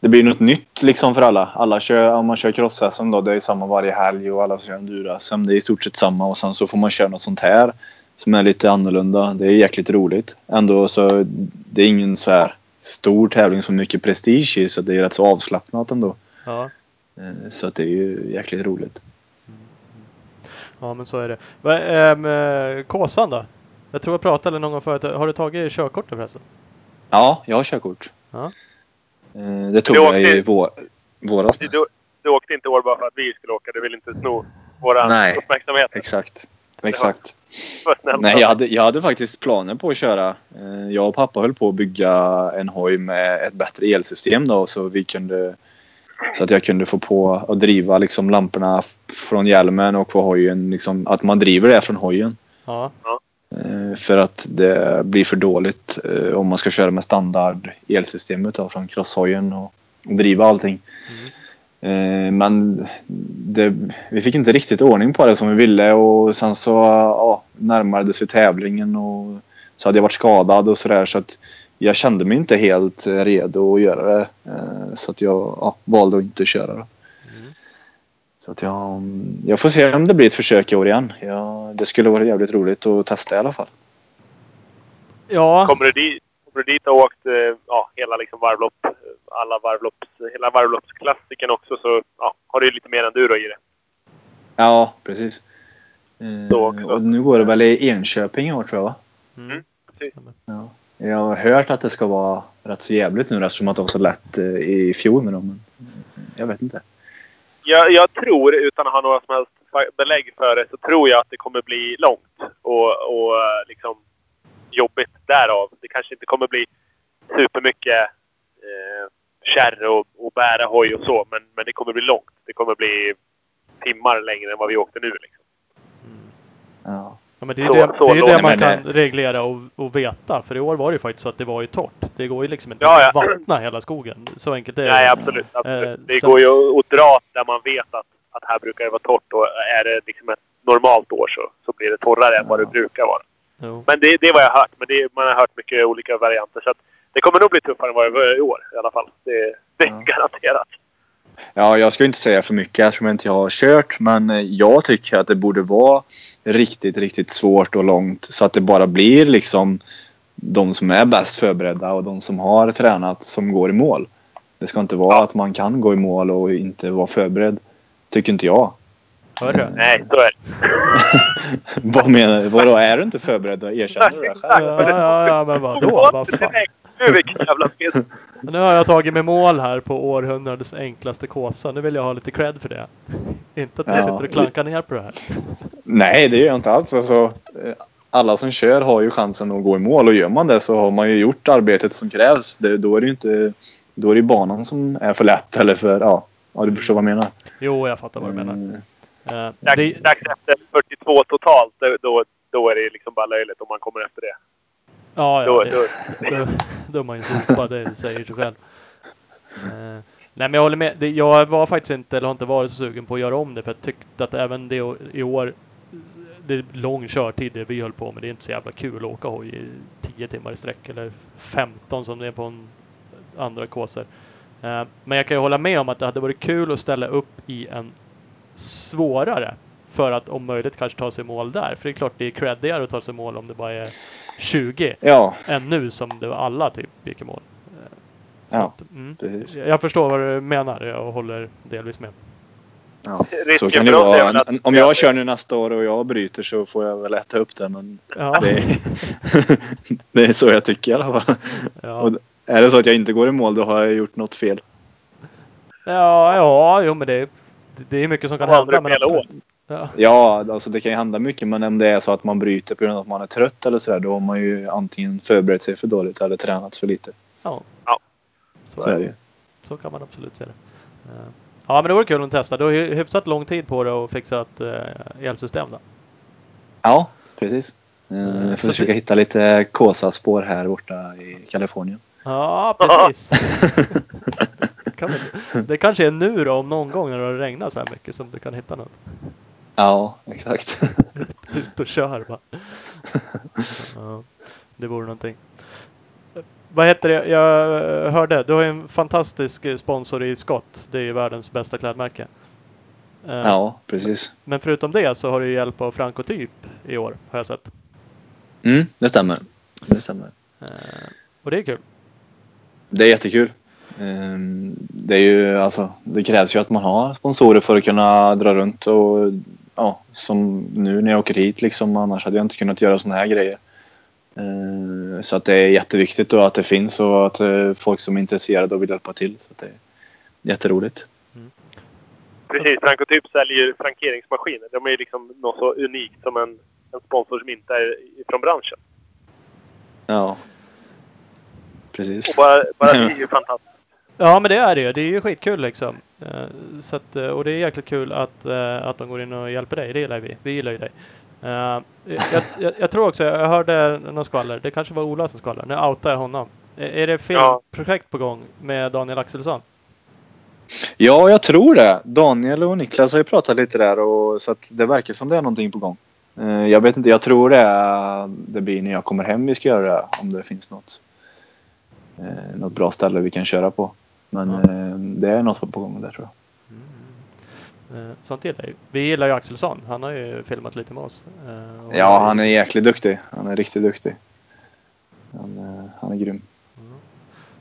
Det blir något nytt liksom för alla. Alla kör, om man kör cross då, det är samma varje helg och alla kör enduro Det är i stort sett samma och sen så får man köra något sånt här som är lite annorlunda. Det är jäkligt roligt. Ändå så det är ingen så här stor tävling som mycket prestige i så det är rätt så avslappnat ändå. Ja, Eh, Så att det är ju jäkligt roligt. ja men så är det. Va, ähm, Kåsan då? Jag tror jag pratade någon gång förut. Har du tagit körkortet förresten? Ja, jag har körkort. Ja. Eh, Det tog Du jag i åkte- vår, våras. Du, du, du åkte inte i år bara för att vi skulle åka. Du ville inte sno vår Nej. uppmärksamhet. Exakt. Exakt. Nej, jag hade, jag hade faktiskt planer på att köra. Eh, Jag och pappa höll på att bygga en hoj med ett bättre elsystem då så vi kunde så att jag kunde få på och driva liksom lamporna från hjälmen och på hojen. Liksom, att man driver det från hojen. Ja. Eh, För att det blir för dåligt eh, om man ska köra med standard elsystemet då, från crosshojen och, driva allting. Eh, Men det, vi fick inte riktigt ordning på det som vi ville och sen så ja, närmade sig tävlingen och så hade jag varit skadad och sådär så att jag kände mig inte helt redo att göra det. Så att jag ja, valde att inte köra. Då. Mm. Så att jag, jag får se om det blir ett försök i år igen. Ja, det skulle vara jävligt roligt att testa i alla fall. Ja, Kommer du dit, kommer du dit och åkt eh, ja, hela liksom varvlopp, alla varvlopps, hela varvloppsklassiken också så ja, har du lite mer enduro i det. Ja, precis. Eh, och nu går det väl i Enköping i år tror jag va? mm. Ja. Jag har hört att det ska vara rätt så jävligt nu eftersom att det var så lätt eh, i fjol med dem. Men jag vet inte. Jag, jag tror, utan att ha några som helst belägg för det, så tror jag att det kommer bli långt och, och eh, liksom jobbigt därav. Det kanske inte kommer bli supermycket eh, kärr och, och bära hoj och så, men, men det kommer bli långt. Det kommer bli timmar längre än vad vi åkte nu. Liksom. Ja. Ja, men det är Så- det, så det, är det man kan reglera och, och veta. För i år var det ju faktiskt så att det var ju torrt. Det går ju liksom inte Ja, att ja. vattna hela skogen. Så enkelt är det. Nej, absolut. absolut. Eh, det sen- går ju att- att dra där man vet att, att här brukar det vara torrt och är det liksom ett normalt år så, så blir det torrare än vad det Ja. brukar vara. Jo. Men det, det är vad jag har hört. Men det, man har hört mycket olika varianter. Så att det kommer nog bli tuffare än vad det var i år i alla fall. Det, det är Ja. garanterat. Ja, jag ska inte säga för mycket eftersom inte jag har kört. Men eh, jag tycker att det borde vara riktigt, riktigt svårt och långt. Så att det bara blir liksom de som är bäst förberedda och de som har tränat som går i mål. Det ska inte vara Ja. att man kan gå i mål och inte vara förberedd. Tycker inte jag. Hörru. Nej, så är det. Vad menar du? Vadå, är du inte förberedd att erkänna det Ja, själv? ja, ja, men vadå? Vad fan? Nu vilken jävla spel. Nu har jag tagit mig mål här på århundradets enklaste kåsa. Nu vill jag ha lite cred för det. Inte att jag Ja. sitter och klankar ner på det här. Nej, det gör jag inte alls. Alltså, eh, alla som kör har ju chansen att gå i mål och gör man det så har man ju gjort arbetet som krävs. Det, då är det ju inte då är det banan som är för lätt eller för, ja, ja du förstår vad jag menar. Jo, jag fattar vad du menar. Mm. Eh, Dags, det, efter 42 totalt, då- då, då är det liksom bara löjligt om man kommer efter det. Ja, ja, då, det, då, då är man ju sopad, det säger sig själv. Eh, nej men jag håller med. Det, jag var faktiskt inte, eller har inte varit så sugen på att göra om det för jag tyckte att även det i år det är lång körtid det vi höll på med. Det är inte så jävla kul att åka hoj i 10 timmar i sträck eller 15 som det är på en andra kåsor. Eh, men jag kan ju hålla med om att det hade varit kul att ställa upp i en svårare för att om möjligt kanske ta sig mål där. För det är klart det är creddigare att ta sig mål om det bara är 20 Ja, än nu som det var alla typ gick i mål. Eh, så Ja, att, mm. precis. Jag förstår vad du menar och håller delvis med. Ja. Så kan det vara. Om jag kör nu nästa år och jag bryter så får jag väl äta upp det. Men Ja, det, är, det är så jag tycker i alla fall. ja. Och är det så att jag inte går i mål då har jag gjort något fel. ja, ja jo men det, det är mycket som kan hända. Men absolut. Ja. Ja, alltså det kan ju hända mycket men om det är så att man bryter på grund av att man är trött eller sådär då har man ju antingen förberett sig för dåligt eller tränat för lite. ja. Ja. Så, Så är det ju. så kan man absolut se det. Eh, Ja men det vore kul att testa. Du har ju hyfsat lång tid på dig att fixa ett uh, elsystem då. Ja, precis. Mm, Eh, Jag så får försöka det- hitta lite Kåsa-spår här borta i Kalifornien. Ja precis. det kanske är nu då om någon gång när det har regnat så här mycket som du kan hitta något. Ja, exakt. Ut och kör bara. Ja, det vore någonting. Vad heter det? Jag hörde, du har ju en fantastisk sponsor i Scott. Det är ju världens bästa klädmärke. Eh, Ja, precis. Men förutom det så har du ju hjälp av Frankotyp i år har jag sett. Mm, det stämmer. Det stämmer. Eh, Och det är kul. Det är jättekul. Ehm, Det är ju alltså, det krävs ju att man har sponsorer för att kunna dra runt och ja, som nu när jag åker hit liksom. Annars hade jag inte kunnat göra såna här grejer. Ehm, Så att det är jätteviktigt då att det finns och att eh, folk som är intresserade och vill hjälpa till. Så att det är jätteroligt. Precis, Franco Typ säljer ju frankeringsmaskiner. De är ju liksom något så unikt som en, en sponsor som inte är från branschen. Ja. Precis. Och bara, bara det är ju fantastiskt. Ja men det är det ju. Det är ju skitkul liksom. Eh, Så att, eh, och det är jäkligt kul att, eh, att de går in och hjälper dig. Det gillar vi. Vi gillar ju dig. Jag, jag, jag tror också, jag hörde någon skvaller. Det kanske var Ola som skvallrade. Nu outar jag honom. Är det filmprojekt på gång med Daniel Axelsson? Ja, jag tror det. Daniel och Niklas har ju pratat lite där och så att det verkar som det är någonting på gång. Jag vet inte, jag tror det, det blir när jag kommer hem vi ska göra det. Om det finns något, något bra ställe vi kan köra på. Men Ja. eh, det är något på gång där tror jag. Eh, Sånt gillar ju. Vi gillar ju Axelsson. Han har ju filmat lite med oss. Eh, och- Ja, han är jäkligt duktig. Han är riktigt duktig. Han, han är grym.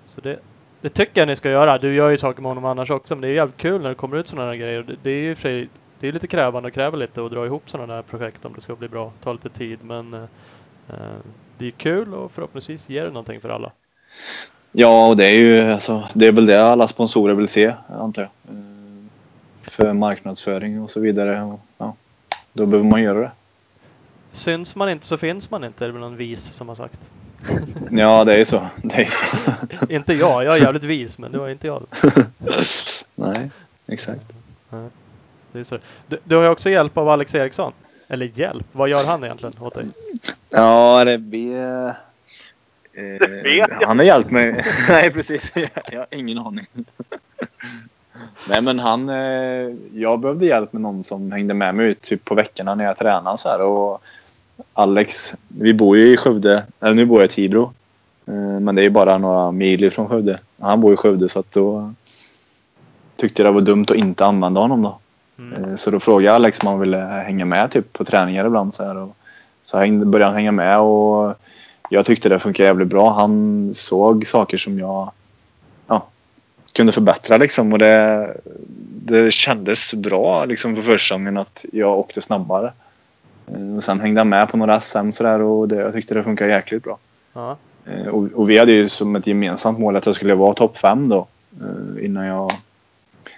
Så det, det tycker jag ni ska göra. Du gör ju saker med honom annars också. Men det är jävligt kul när det kommer ut sådana här grejer. Det, det är ju sig det är lite krävande och kräver lite att dra ihop sådana här projekt om det ska bli bra. Ta lite tid men eh, det är kul och förhoppningsvis ger det någonting för alla. Ja, och det är ju alltså, det är väl det alla sponsorer vill se, antar jag. Eh, För marknadsföring och så vidare. Och, ja, då behöver man göra det. Syns man inte så finns man inte. Det är väl någon vis som har sagt. Ja, det är så. Det är så. inte jag. Jag är jävligt vis men det var inte jag. Nej, exakt. Det är så. Du, du har ju också hjälp av Alex Eriksson. Eller hjälp. Vad gör han egentligen åt dig? Ja, det blir... Eh, vet jag. han har hjälpt mig. Nej, precis. Jag har ingen aning. Nej, men han... Eh, jag behövde hjälp med någon som hängde med mig ut typ på veckorna när jag tränade så här. Och Alex, vi bor ju i Skövde. Eller nu bor jag i Tibro. Eh, men det är ju bara några mil ifrån Skövde. Han bor i Skövde så att då tyckte jag det var dumt att inte använda honom då. Mm. Eh, Så då frågade jag Alex om han ville hänga med typ på träningar ibland. Så, här, och så hängde, började han hänga med och jag tyckte det funkade jävligt bra. Han såg saker som jag ja, kunde förbättra liksom. Och det, det kändes bra liksom på försäsongen att jag åkte snabbare. Eh, Och sen hängde jag med på några SM sådär och det, jag tyckte det funkade jäkligt bra. Ja. Eh, Och, och vi hade ju som ett gemensamt mål att jag skulle vara topp fem då. eh, Innan jag,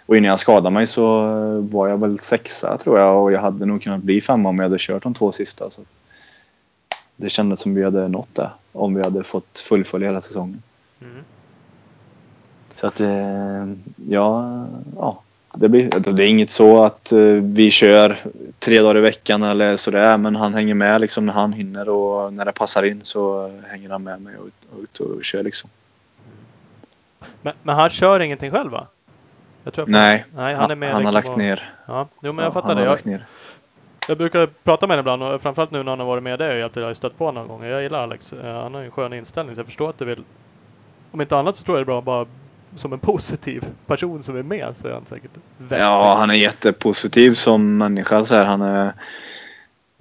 och innan jag skadade mig så eh, var jag väl sexa tror jag och jag hade nog kunnat bli femma om jag hade kört de två sista. Så det kändes som vi hade nått det om vi hade fått fullfölja hela säsongen. Mm. Så att eh, ja, ja det, blir, alltså, det är inget så att eh, vi kör tre dagar i veckan eller sådär men han hänger med liksom när han hinner och när det passar in så hänger han med mig och, och ut och kör liksom. Men, men han kör ingenting själv va? Jag jag Nej, Nej, han är med han har liksom lagt och- ner. Ja, jo men jag Ja, fattar det. har Jag jag brukar prata med honom ibland och framförallt nu när han har varit med dig och hjälpt dig. Jag har stött på någon gång. Jag gillar Alex. Eh, han har ju en skön inställning så jag förstår att du vill Om inte annat så tror jag det är bra bara som en positiv person som är med så är han säkert väldigt Ja, han är jättepositiv som människa. Så här. Han, är,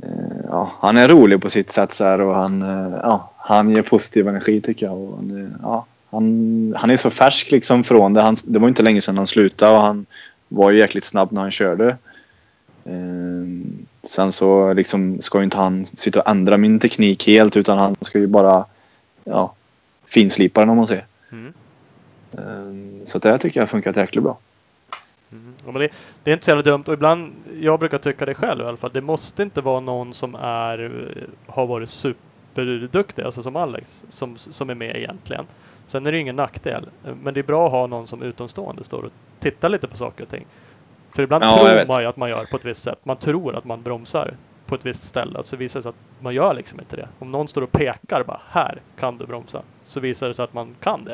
eh, ja, han är rolig på sitt sätt så här, och han, eh, ja, han ger positiv energi tycker jag. Och han, är- ja, han, han är så färsk liksom från det. Han, det var inte länge sedan han slutade och han var ju jäkligt snabb när han körde. Ehm, sen så liksom ska ju inte han sitta och ändra min teknik helt utan han ska ju bara ja, finslipa den om man säger. Mm. Eh, så det här tycker jag har funkat jäkligt bra. Mm. Ja, men det, det är inte så jävla dumt och ibland, jag brukar tycka det själv i alla fall, det måste inte vara någon som är, har varit superduktig, alltså som Alex, som, som är med egentligen. Sen är det ju ingen nackdel, men det är bra att ha någon som utomstående står och tittar lite på saker och ting. För ibland Ja, tror man ju att man gör på ett visst sätt. Man tror att man bromsar på ett visst ställe, så visar det sig att man gör liksom inte det. Om någon står och pekar bara, här kan du bromsa, så visar det sig att man kan det.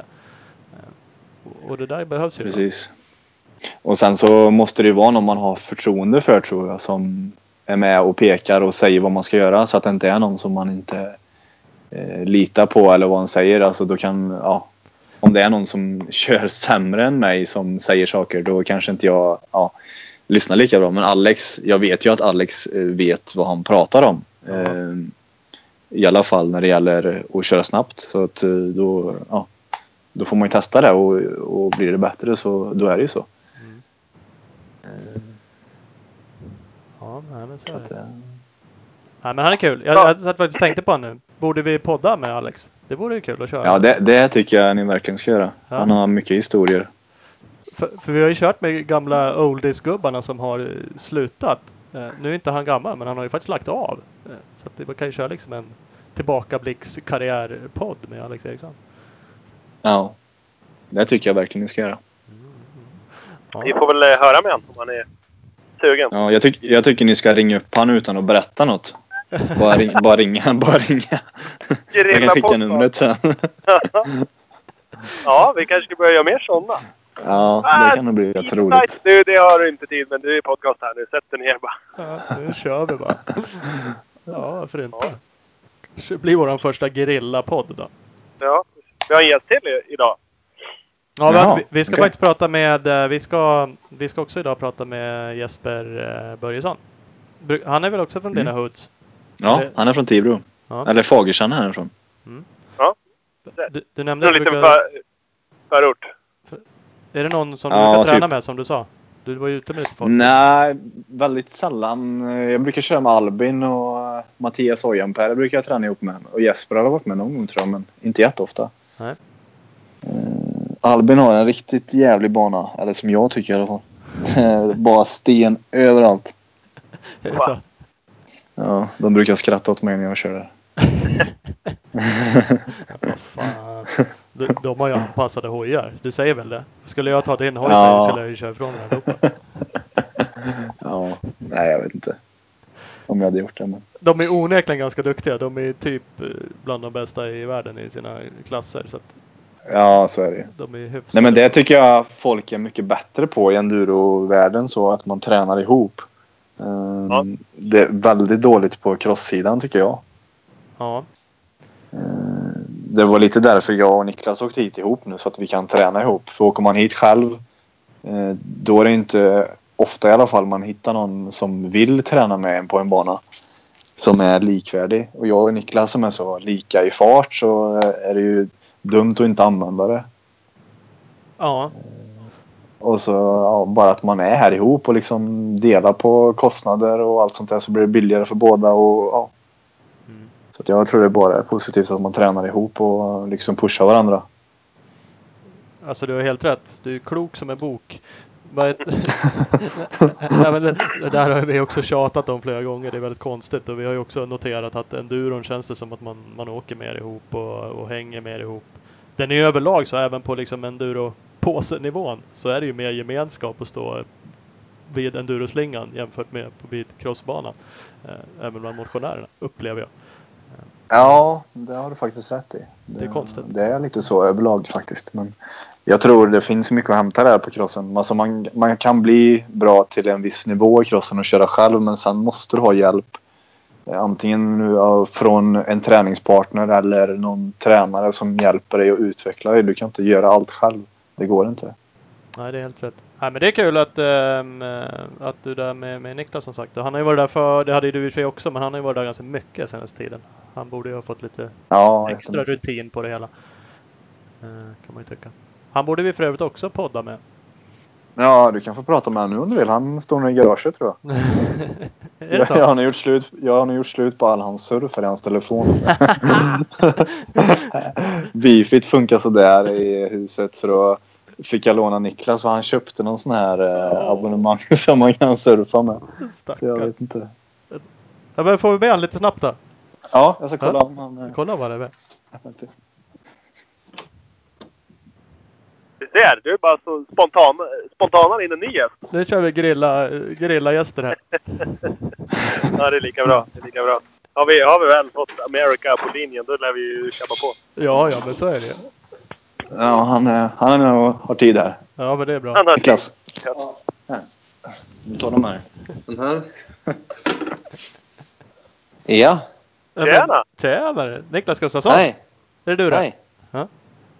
Eh, och- det där behövs ju. Precis. Och sen så måste det ju vara någon man har förtroende för tror jag som är med och pekar och säger vad man ska göra så att det inte är någon som man inte eh, litar på eller vad han säger. Alltså då kan, ja, om det är någon som kör sämre än mig som säger saker då kanske inte jag ja, lyssnar lika bra. Men Alex, jag vet ju att Alex eh, vet vad han pratar om. Eh, I alla fall när det gäller att köra snabbt. Så att eh, då, ja, då får man ju testa det och, och blir det bättre så då är det ju så. Mm. Ja, men så är det. Nej, men han är kul. Jag, Ja. jag satt faktiskt tänkte på honom nu. Borde vi podda med Alex? Det vore ju kul att köra. ja, det, det tycker jag ni verkligen ska göra. Ja. Han har mycket historier. För, för vi har ju kört med gamla oldies-gubbarna som har eh, slutat. Eh, nu är inte han gammal, men han har ju faktiskt lagt av. Eh, så att det, man kan ju köra liksom en tillbakablicks karriärpodd med Alex Eriksson. Ja. Det tycker jag verkligen ni ska göra. Vi Ja. får väl höra med honom om han är sugen. Ja, jag, tyck, jag tycker ni ska ringa upp han utan att berätta något. Bara, ring, bara ringa, bara ringa. Jag kan skicka numret sen. ja, vi kanske ska börja göra mer sådana. Ja, det kan nog bli rätt roligt. Du, det har du inte tid med. Du är podcast här nu. Sätt dig ner bara. Ja, nu kör vi bara. Ja, varför inte? Kanske blir vår första gerillapodd då. Ja. Vi har en gäst till idag. Ja, vi- Jaha, vi, vi ska okej. faktiskt prata med, eh, vi ska, vi ska också idag prata med Jesper eh, Börjesson. Han är väl också från Mm. dina hoods? Ja, han är från Tibro. Ja. Eller Fagerstrand är han ifrån. Du, du nämnde En liten brukar, för, förort. Är det någon som du Ja, brukar typ. träna med som du sa? Du var ju ute med lite folk. Nej, väldigt sällan. Jag brukar köra med Albin och eh, Mattias Ojanpää brukar jag träna ihop med. Och Jesper har varit med någon gång tror jag, men inte jätteofta. Nej. Eh, Albin har en riktigt jävlig bana. Eller som jag tycker i alla fall. Bara sten överallt. Är det så? Ja, de brukar skratta åt mig när jag kör där. De, de har ju anpassade hojar. Du säger väl det? Skulle jag ta din hoj Ja. skulle jag ju köra ifrån den allihopa. Ja, nej jag vet inte. Om jag hade gjort det men. De är onekligen ganska duktiga. De är typ eh, bland de bästa i världen i sina klasser. Så Ja, så är det de är. Nej men det tycker jag folk är mycket bättre på i endurovärlden så att man tränar ihop. Ehm, Ja. Det är väldigt dåligt på crosssidan tycker jag. Ja. Ehm, Det var lite därför jag och Niklas åkte hit ihop nu så att vi kan träna ihop. För åker man hit själv eh, då är det inte ofta i alla fall man hittar någon som vill träna med en på en bana. Som är likvärdig. Och jag och Niklas som är så lika i fart så är det ju dumt att inte använda det. Ja. Och så ja, bara att man är här ihop och liksom delar på kostnader och allt sånt där så blir det billigare för båda. Och, ja. Mm. Så jag tror det bara är positivt att man tränar ihop och liksom pushar varandra. Alltså du har helt rätt. Du är klok som en bok. Nej, men det, det där har vi också tjatat om flera gånger. Det är väldigt konstigt och vi har ju också noterat att enduron känns det som att man, man åker mer ihop och, och hänger mer ihop. Den är överlag så även på liksom enduro-påsenivån så är det ju mer gemenskap att stå vid enduroslingan jämfört med på vid crossbanan. Eh, även bland motionärerna upplever jag. Ja, det har du faktiskt rätt i. Det är konstigt. Det är lite så överlag faktiskt. Men jag tror det finns mycket att hämta där på crossen. Alltså man, man kan bli bra till en viss nivå i crossen och köra själv men sen måste du ha hjälp. Eh, Antingen från en träningspartner eller någon tränare som hjälper dig att utveckla dig. Du kan inte göra allt själv. Det går inte. Nej, det är helt rätt. Nej, men det är kul att, eh, att du är där med, med Niklas som sagt. Han har ju varit där för, det hade ju du i och för sig också, men han har ju varit där ganska mycket senaste tiden. Han borde ju ha fått lite Ja, extra rutin på det hela. Eh, kan man ju tycka. Han borde vi för övrigt också podda med. ja, du kan få prata med honom nu om du vill. Han står nog i garaget tror jag. Jag, jag, har gjort slut, jag har nog gjort slut på all hans surf i hans telefon. Beefit funkar sådär i huset så då fick jag låna Niklas för han köpte någon sån här eh, abonnemang som man kan surfa med. Så jag vet inte. Ja, men får vi med han lite snabbt då? Ja, jag ska kolla Ja. om han... eh, Kolla vad det är. Du ser, du är bara så spontan, spontanare in en ny gäst. Nu kör vi grilla, grilla-gäster här. Ja, det är lika bra. Det är lika bra. Har vi, har vi väl fått America på linjen, då lär vi ju kappa på. Ja, ja, men så är det. Ja, han, han är nog- har tid här. Ja, men det är bra. Han har Niklas. Ja. Vi tar de här. Den här. Ja. Tjena! Tjenare! Niklas Gustafsson! Nej. Är det du då? Nej. Ja.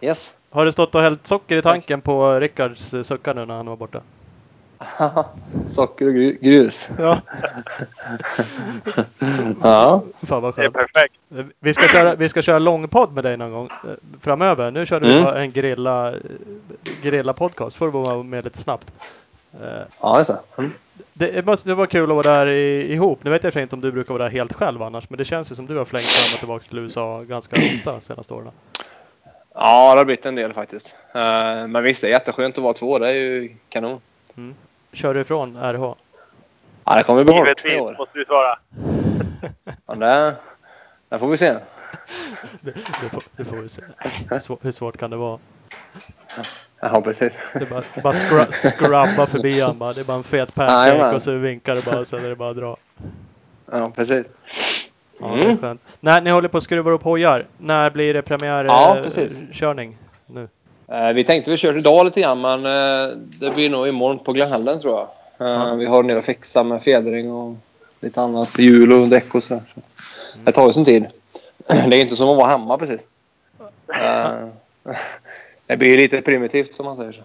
Yes. Har du stått och hällt socker i tanken på Rickards suckar nu när han var borta? Socker och gru- grus. Ja. Ja. Fan vad Det är skönt. perfekt. Vi ska köra, vi ska köra långpodd med dig någon gång eh, framöver. Nu körde vi Mm. bara en grilla, grilla podcast. Får du vara med lite snabbt. Eh, Ja, det. Mm. Det, det måste- det var kul att vara där i, ihop. Nu vet jag inte om du brukar vara där helt själv annars. Men det känns ju som du har flängt fram och tillbaka till USA ganska ofta de senaste åren. Ja, det har blivit en del faktiskt. Eh, Men visst, det är jätteskönt att vara två. Det är ju kanon. Kör du ifrån RH? Ja, det kommer bli hårt i Givetvis år. måste du svara. Ja, det, det får vi se. Det, det, får, det får vi se. Hur svårt, hur svårt kan det vara? Ja, precis. Det är bara, bara scru, scrubba förbi han bara. Det är bara en fet pancake Jajamän. och så vinkar det bara och sen är det bara att dra. Ja, precis. Ja, Mm. När ni håller på att skruva upp hojar. När blir det premiär Ja, eh, precis. körning? Nu? Eh, Vi tänkte vi kört idag lite grann, men eh, det blir nog imorgon på Glenhallen tror jag. Eh, Ja. Vi har nere och fixa med fjädring och lite annat. Hjul och däck och sådär. Så Det tar ju sin tid. Det är inte som att vara hemma precis. Det blir lite primitivt som man säger så.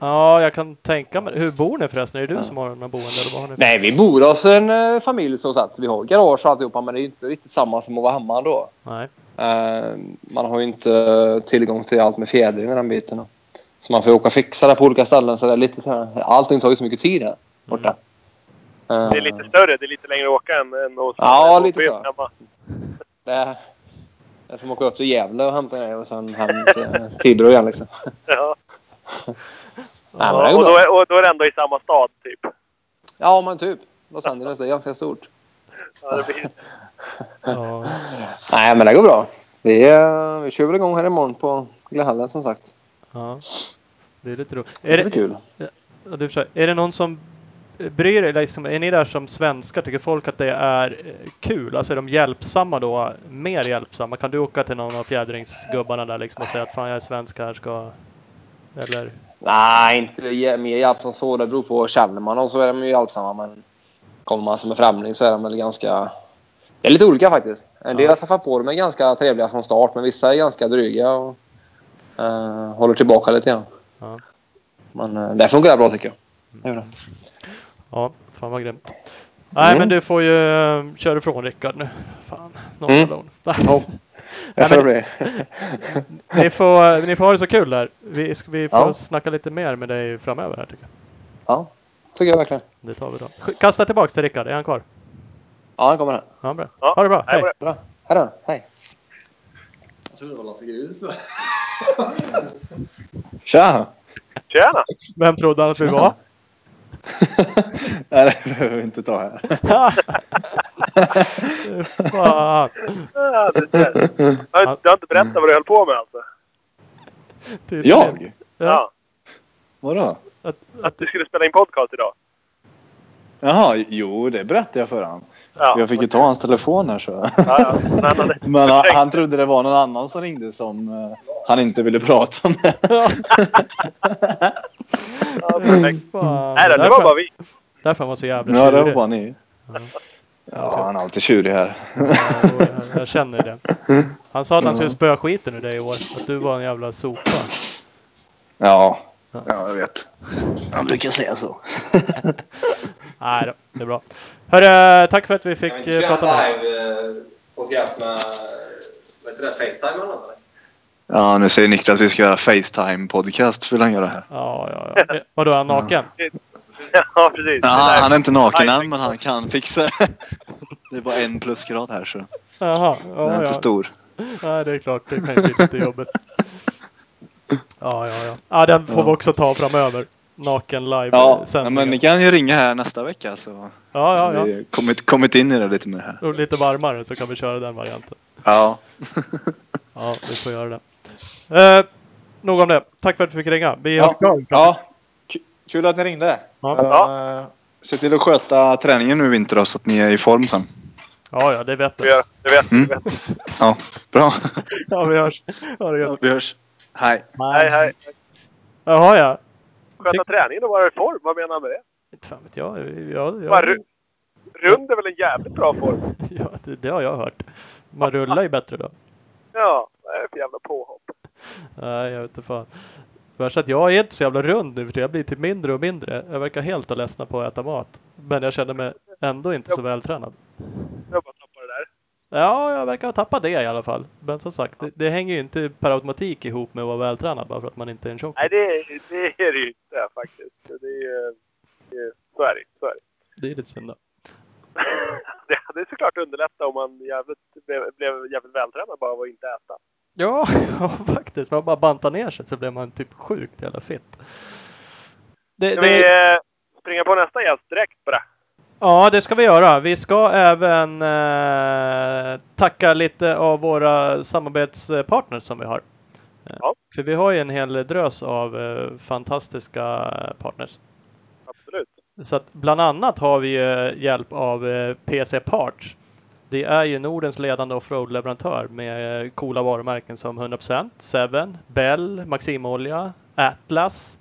Ja, jag kan tänka mig. Hur bor ni förresten? Är det du som har någon boende eller vad har ni? Nej, vi bor hos en familj som sagt. Vi har garage och alltihopa, men det är inte riktigt samma som att vara hemma då. Nej. Eh, Man har ju inte tillgång till allt med fjädring och den biten. Så man får åka och fixa det på olika ställen. Så det är lite så här, allting tar ju så mycket tid här borta. Eh, Det är lite större, det är lite längre att åka än, än hos Ja, än lite så. hemma. Det är, det är som att åka upp till Gävle och hämta grejer och sen hem till Tibro igen liksom. Ja. Nej, och, då är, och då är det ändå i samma stad, typ. Ja, men typ. Los Angeles är ganska stort. Ja, det blir, Ja. Nej, men det går bra. Vi, eh, vi kör väl igång här imorgon på Glenhallen som sagt. ja. Det är lite roligt. Det Är blir det, kul. ja, du, är det någon som bryr er? Liksom, är ni där som svenskar? Tycker folk att det är eh, kul? Alltså är de hjälpsamma då? Mer hjälpsamma? Kan du åka till någon av fjädringsgubbarna där liksom och säga att fan jag är svensk här ska... Eller? Nej, inte mer hjälp som så. Det beror på. Känner man dem så är de ju hjälpsamma. Men kommer man som en främling så är de väl ganska... Det är lite olika faktiskt. En del Ja. har träffat på dem är ganska trevliga från start. Men vissa är ganska dryga och eh, håller tillbaka lite grann. Ja. Men uh, det funkar bra tycker jag. Det. Ja, fan vad grymt. Nej Mm. men du får ju uh, köra ifrån Rickard nu. Fan, Mm. nolltalon. Ja. Jag men-. Ni får, ni får ha det så kul där. Vi, ska- vi får Ja. snacka lite mer med dig framöver här tycker jag. Ja, tycker jag verkligen. Det tar vi då. Kasta tillbaks till Rickard. Är han kvar? Ja, han kommer här. Ja, bra. Ja, Ha det bra. hej. Bra. Hej då. Hej. Jag trodde det var Lasse Grus. Tja! Tjena! Vem trodde han att vi var? Nej, det behöver vi inte ta här. Fan. Ja, det. Jag Du har inte berättat vad du höll på med alltså? Jag? Ja. Ja. Vadå? Att, Att du skulle spela in podcast idag? Jaha, jo det berättade jag för honom. Ja. Jag fick ju ta hans telefon här så. Ja, ja. Men han Men han, han trodde det var någon annan som ringde som eh, han inte ville prata med. ja, Ja, perfekt. fan. Nej då, det var bara vi. Därför han var så jävla Ja, det var tjurig. bara ni. Ja, han är alltid tjurig här. Ja, jag känner det. Han sa att han skulle spöa skiten ur dig i år. Att du var en jävla sopa. Ja, ja jag vet. Han brukar säga så. Nej då, det är bra. Hörru, tack för att vi fick eh, prata med dig. live podcast med, vad heter det, Facetime eller något? Ja, nu säger Niklas att vi ska göra Facetime podcast. Vill han göra här? Ja, ja, ja. Eh, Vadå, är han naken? Ja, precis. Ja, han är inte naken än, men han kan fixa det. Är bara en plusgrad här så Jaha, den ja, är inte ja. stor. Nej, det är klart. Det kan ju bli lite jobbigt. Ja, ja, ja. Ja, den får vi också ta framöver. Naken live Ja, men ni kan ju ringa här nästa vecka så Ja, ja, ja. vi kommit, kommit in i det lite mer här. Och lite varmare så kan vi köra den varianten. Ja. Ja, vi får göra det. Eh, nog om det. Tack för att du fick ringa. Vi har Ja, ja. Kul att ni ringde. Ja. Eh, Se till att sköta träningen nu i vinter då, så att ni är i form sen. ja, ja, det vet du. det vet Mm. det vet. Ja, bra. Ja, vi hörs. Ha det gött. Vi hörs. Hej. Hej, hej. Jaha, ja. Sköta träningen och vara i form. Vad menar han med det? Inte fan vet jag. Ja, Bara ja, ru- Rund är väl en jävligt bra form? ja det, det har jag hört. Man rullar ju bättre då. Ja, vad är det för jävla påhopp? Nej, jag vet inte fan. Värst att jag är inte så jävla rund nu för jag blir typ mindre och mindre. Jag verkar helt ha ledsnat på att äta mat. Men jag känner mig ändå inte så vältränad. Jag bara. Ja, jag verkar ha tappat det i alla fall. Men som sagt, det, det hänger ju inte per automatik ihop med att vara vältränad bara för att man inte är en tjockis. Nej, det, det är det ju inte faktiskt. Det är det- Så är det. Så är det. Det är lite synd då. Det hade såklart underlättat om man jävligt, blev, blev jävligt vältränad bara av att inte äta. Ja, ja faktiskt. Man bara bantar ner sig så blir man typ sjukt jävla fit. Det, Ska det, vi eh, springa på nästa gäst direkt bara? Ja, det ska vi göra. Vi ska även eh, tacka lite av våra samarbetspartners som vi har. Eh, Ja. För vi har ju en hel drös av eh, fantastiska partners. Absolut. Så att bland annat har vi eh, hjälp av eh, PC Parts. Det är ju Nordens ledande offroad-leverantör med eh, coola varumärken som 100%, Seven, Bell, Maximolja, Atlas.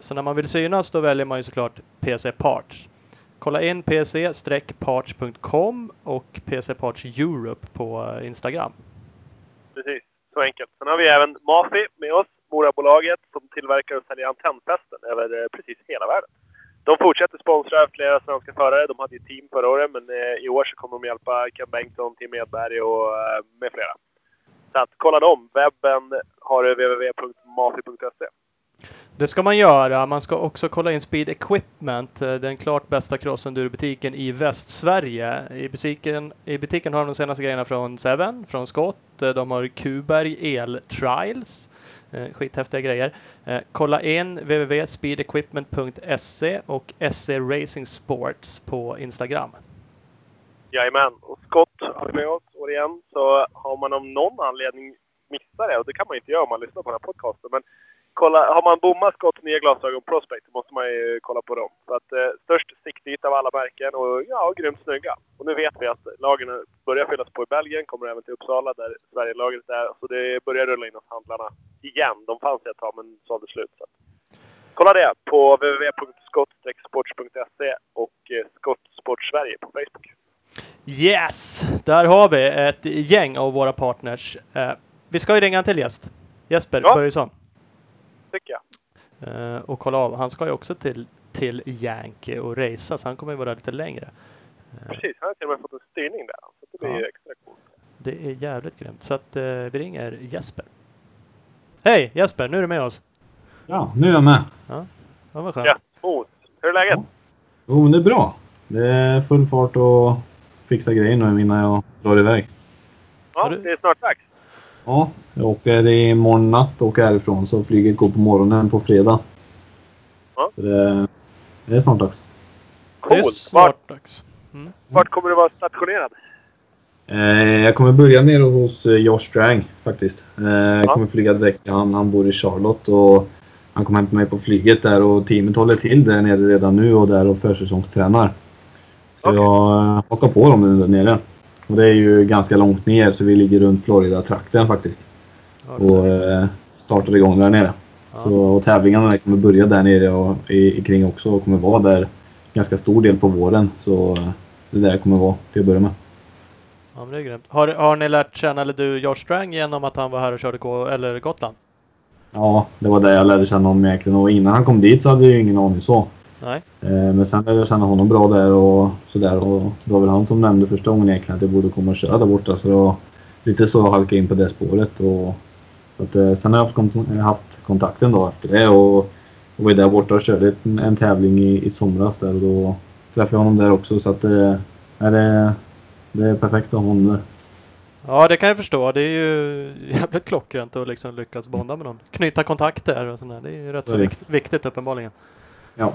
Så när man vill synas då väljer man ju såklart PC Parts. Kolla in pc-parts.com och PC Parts Europe på eh, Instagram. Precis. Så enkelt. Sen har vi även Mafi med oss, Morabolaget, som tillverkar och säljer antennfästen över eh, precis hela världen. De fortsätter sponsra flera svenska förare. De hade ju team förra året, men eh, i år så kommer de hjälpa Ken Bengtsson, Tim Edberg och med flera. Så att kolla dem. Webben har du www.mafi.se. Det ska man göra. Man ska också kolla in Speed Equipment, eh, den klart bästa crossendurobutiken i Västsverige. I butiken, I butiken har de de senaste grejerna från Seven, från Scott. Eh, de har Kuberg El Trials. Eh, skithäftiga grejer. Kolla in www.speedequipment.se och SE Racing Sports på Instagram. Jajamän. Och Scott har vi med oss återigen. Så har man av någon anledning missat det, och det kan man inte göra om man lyssnar på den här podcasten. Men kolla, har man bommat Scotts nya glasögon Prospect så måste man ju kolla på dem. Så att eh, störst siktyta av alla märken och ja, grymt snygga. Och nu vet vi att lagren börjar fyllas på i Belgien, kommer även till Uppsala där Sverige-lagret är. Så det börjar rulla in hos handlarna igen. De fanns ett tag men sålde slut. Så. Kolla det på www.skott-sports.se och eh, Skott Sport Sverige på Facebook. Yes! Där har vi ett gäng av våra partners. Eh, Vi ska ju ringa en till gäst. Jesper Ja. Börjesson. Tycker jag. Eh, och kolla av. Han ska ju också till, till Yankee och racea så han kommer ju vara där lite längre. Precis, han har till och med fått en styrning där. Så det blir Ja. ju extra coolt. Det är jävligt grymt. Så att eh, vi ringer Jesper. Hej Jesper, nu är du med oss. Ja, nu är jag med. Ja, vad skönt. Ja, mot. Hur är läget? Jo, men det är bra. Det är full fart och fixa grejer nu innan jag drar iväg. Ja, det är snart dags. Ja, jag åker imorgon natt och åker härifrån så flyget går på morgonen på fredag. Ja. Så det, det är snart dags. Det är Coolt. snart Vart, dags. Mm. vart kommer du vara stationerad? Eh, jag kommer börja nere hos eh, Josh Strang faktiskt. Eh, jag Ja. kommer flyga direkt. Han, han bor i Charlotte och han kommer hämta mig på flyget där och teamet håller till där nere redan nu och där och försäsongstränar. Så Okej. jag eh, hakar på dem där nere. Och det är ju ganska långt ner så vi ligger runt Florida-trakten faktiskt. Och eh, startar igång där nere. Ja. Så, och tävlingarna kommer börja där nere och i, i kring också och kommer vara där ganska stor del på våren. Så det är där kommer vara till att börja med. Ja, men det är grymt. Har, har ni lärt känna, eller du, George Strang genom att han var här och körde K eller Gotland? Ja, det var där jag lärde känna honom egentligen. Och innan han kom dit så hade jag ju ingen aning så. Nej. Eh, Men sen lärde jag känna honom bra där och sådär. Och det var väl han som nämnde första gången egentligen att jag borde komma och köra där borta. Så det var lite så halkade in på det spåret. Och, så att, eh, sen har jag haft, kont- haft kontakten då efter det. Och, och var där borta och körde en, en tävling i, i somras där. Och då träffade jag honom där också. Så att eh, är det, det är perfekt att ha honom där. Ja, det kan jag förstå. Det är ju jävligt klockrent att liksom lyckas bonda med någon. Knyta kontakter och sådär. Det är ju rätt så vikt, viktigt uppenbarligen. Ja.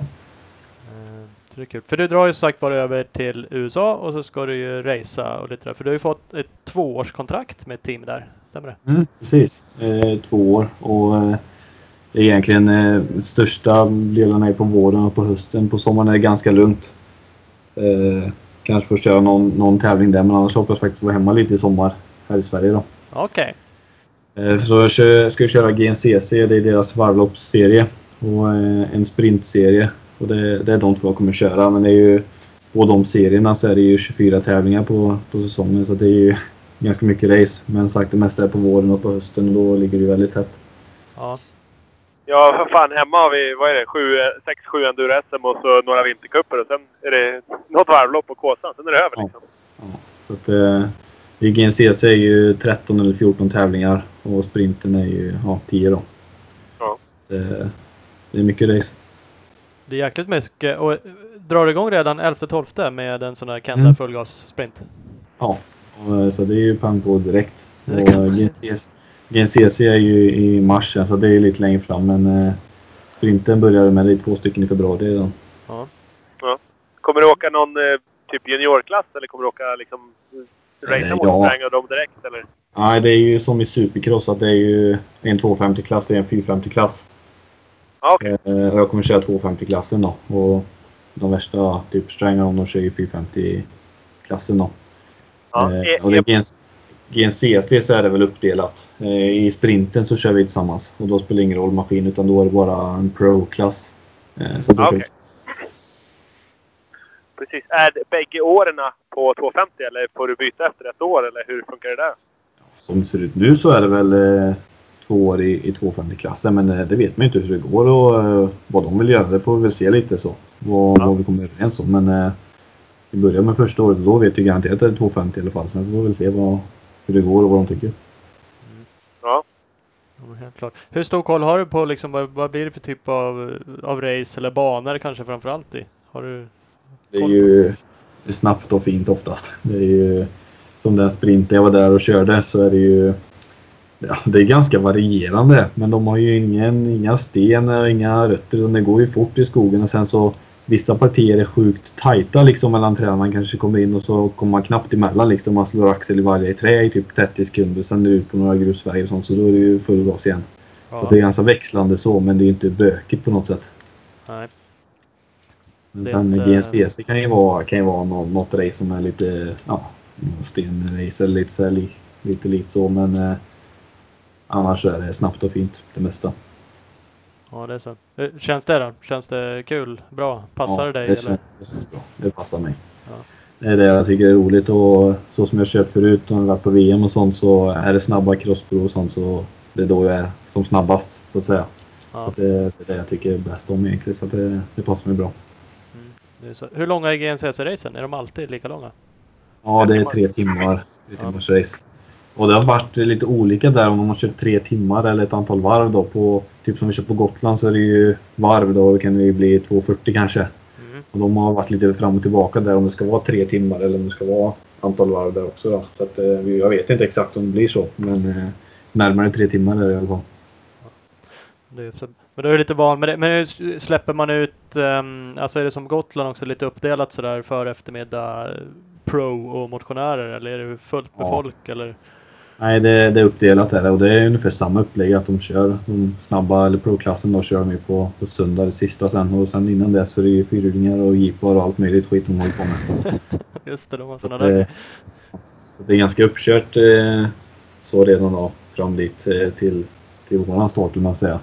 Eh, Så det är kul. För du drar ju sagt bara över till USA och så ska du ju racea och lite där. För du har ju fått ett tvåårskontrakt med ett team där. Stämmer det? Mm, precis. Eh, två år. Och, eh, egentligen eh, största delen är på våren och på hösten. På sommaren är det ganska lugnt. Eh, kanske får köra någon, någon tävling där men annars hoppas jag faktiskt vara hemma lite i sommar här i Sverige. Då. Okej. Eh, så jag ska köra GNCC, det är deras varvloppsserie. Och eh, en sprintserie. Och det, det är de två jag kommer köra. Men det är ju, på de serierna så är det ju 24 tävlingar på, på säsongen. Så det är ju ganska mycket race. Men sagt det mesta är på våren och på hösten och då ligger det ju väldigt tätt. Ja. Ja, för fan. Hemma har vi, vad är det, sju, eh, sex, sju enduro-SM och så några vintercuper och sen är det något varvlopp på Kåsan. Sen är det över Ja. liksom. Så att, eh, i GNCC är ju 13 eller 14 tävlingar och sprinten är ju ja, 10 då. Ja. Det, det är mycket race. Det är jäkligt mycket. Och eh, drar igång redan 11-12 med en sån här Kenda Mm. fullgas-sprint. Ja, eh, så det är ju pang på direkt. GNCC, GNCC är ju i mars så det är lite längre fram. Men eh, sprinten börjar med det är två stycken i februari redan. Ja. Kommer du åka någon typ juniorklass eller kommer du åka liksom racea mot ja. Och dem direkt eller? Nej, det är ju som i supercross att det är ju en 250-klass och en 450-klass. Okej. Eh, jag kommer köra 250-klassen då. Och de värsta, typ Strängar, de kör ju 450-klassen då. Ja, Eh, e- och det e- är GNC, GNCC så är det väl uppdelat. Eh, I sprinten så kör vi tillsammans. Och då spelar det ingen roll maskin utan då är det bara en pro-klass. Så då okej. Precis. Är det bägge åren på 250 eller får du byta efter ett år eller hur funkar det där? Som det ser ut nu så är det väl två år i, i 250-klassen. Men eh, det vet man ju inte hur det går och eh, vad de vill göra. Det får vi väl se lite så. Vad, Ja. vad vi kommer överens om. Men eh, vi börjar med första året och då vet vi garanterat att det är 250 i alla fall. Sen får vi väl se vad, hur det går och vad de tycker. Ja. Helt klart. Hur stor koll har du på liksom, vad, vad blir det för typ av, av race eller banor kanske framförallt i? Har du? Det är ju det är snabbt och fint oftast. Det är ju som den sprinten jag var där och körde så är det ju ja, det är ganska varierande. Men de har ju ingen, inga sten och inga rötter. utan Det går ju fort i skogen och sen så vissa partier är sjukt tajta liksom mellan träden. Man kanske kommer in och så kommer man knappt emellan liksom. Man slår axel i varje trä i typ 30 sekunder. Sen är det ut på några grusvägar och sånt så då är det ju full gas igen. Så Ja, det är ganska växlande så men det är inte bökigt på något sätt. nej. Men Det sen inte- GNCC kan ju vara, kan ju vara något, något race som är lite ja, stenrace eller lite, så här, li, lite likt så. Men eh, annars är det snabbt och fint det mesta. Ja, det är så. Hur Känns det då? Känns det kul? Bra? Passar det dig? det eller? känns, det känns bra. Det passar mig. Ja. Det är det jag tycker är roligt och så som jag kört förut och varit på VM och sånt så är det snabba crossprov och sånt så det är då jag är som snabbast så att säga. Så Ja, att det, är det jag tycker är bäst om egentligen så det, det passar mig bra. så. Hur långa är GNCC-racen? Är de alltid lika långa? Ja, det är tre timmar. Tre Ja. timmars race. Och det har varit lite olika där om de har kört tre timmar eller ett antal varv då. På, typ som vi kör på Gotland så är det ju varv då. Det kan ju bli 2.40 kanske. Mm. Och de har varit lite fram och tillbaka där om det ska vara tre timmar eller om det ska vara antal varv där också då. Så att, eh, jag vet inte exakt om det blir så. Men eh, närmare tre timmar är det i alla fall. Men då är du lite van med det. Men släpper man ut, um, alltså är det som Gotland också lite uppdelat sådär för eftermiddag eh, pro och motionärer eller är det fullt med Ja. folk eller? Nej, det, det är uppdelat där och det är ungefär samma upplägg att de kör de snabba eller pro-klassen då kör de på, på söndag det sista sen och sen innan det så är det ju fyrhjulingar och jeepar och allt möjligt skit de håller på med. Just det, de har Så, sådana att, där. eh, så det är ganska uppkört eh, så redan då fram dit eh, till, till våran start man säga.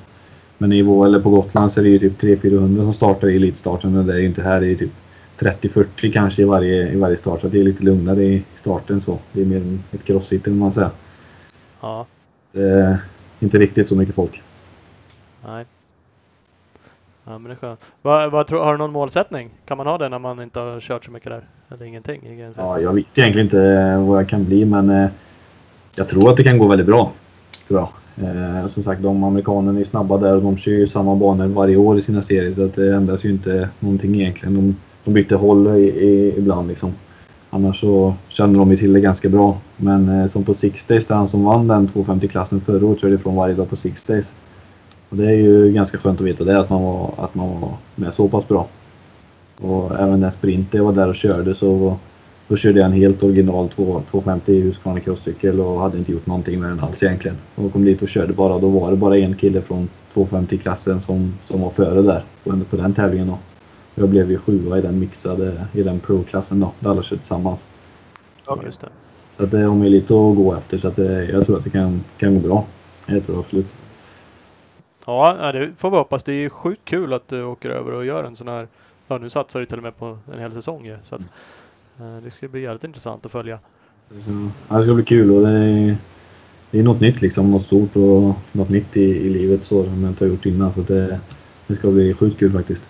Men i vår, eller på Gotland så är det ju typ 300-400 som startar i elitstarten men det är ju inte här. Det är ju typ 30-40 kanske i varje, i varje start så det är lite lugnare i starten så. Det är mer ett crossfit vill man säga. Ja, Det är inte riktigt så mycket folk. nej. Ja men det är skönt. Vad, vad har du någon målsättning? Kan man ha det när man inte har kört så mycket där? Eller ingenting? GNCC? Ja, jag vet egentligen inte vad jag kan bli men eh, jag tror att det kan gå väldigt bra. Tror jag. Eh, som sagt, de amerikanerna är snabba där och de kör ju samma banor varje år i sina serier så att det ändras ju inte någonting egentligen. De, de byter håll i, i, ibland liksom. Annars så känner de ju till det ganska bra. Men eh, som på Six Days, där han som vann den 250-klassen förra året körde ifrån varje dag på Six Days. Och det är ju ganska skönt att veta det, att man var, att man var med så pass bra. Och även när Sprinter var där och körde så då körde jag en helt original 2- 250 Husqvarna crosscykel och hade inte gjort någonting med den alls egentligen. Och kom dit och körde bara. Då var det bara en kille från 250-klassen som, som var före där på, på den tävlingen. Då. Jag blev ju sjua i den mixade, i den pro-klassen då, där alla körde tillsammans. Ja, just det. Så att det har man ju lite att gå efter så att det, jag tror att det kan, kan gå bra. Jag tror absolut. Ja, det får vi hoppas. Det är ju sjukt kul att du åker över och gör en sån här. Ja, nu satsar du till och med på en hel säsong ju. Så att, eh, det ska bli jävligt intressant att följa. Ja, det ska bli kul och det är, det är något nytt liksom. Något stort och något nytt i, i livet så som jag inte har gjort innan. Så det, det ska bli sjukt kul faktiskt.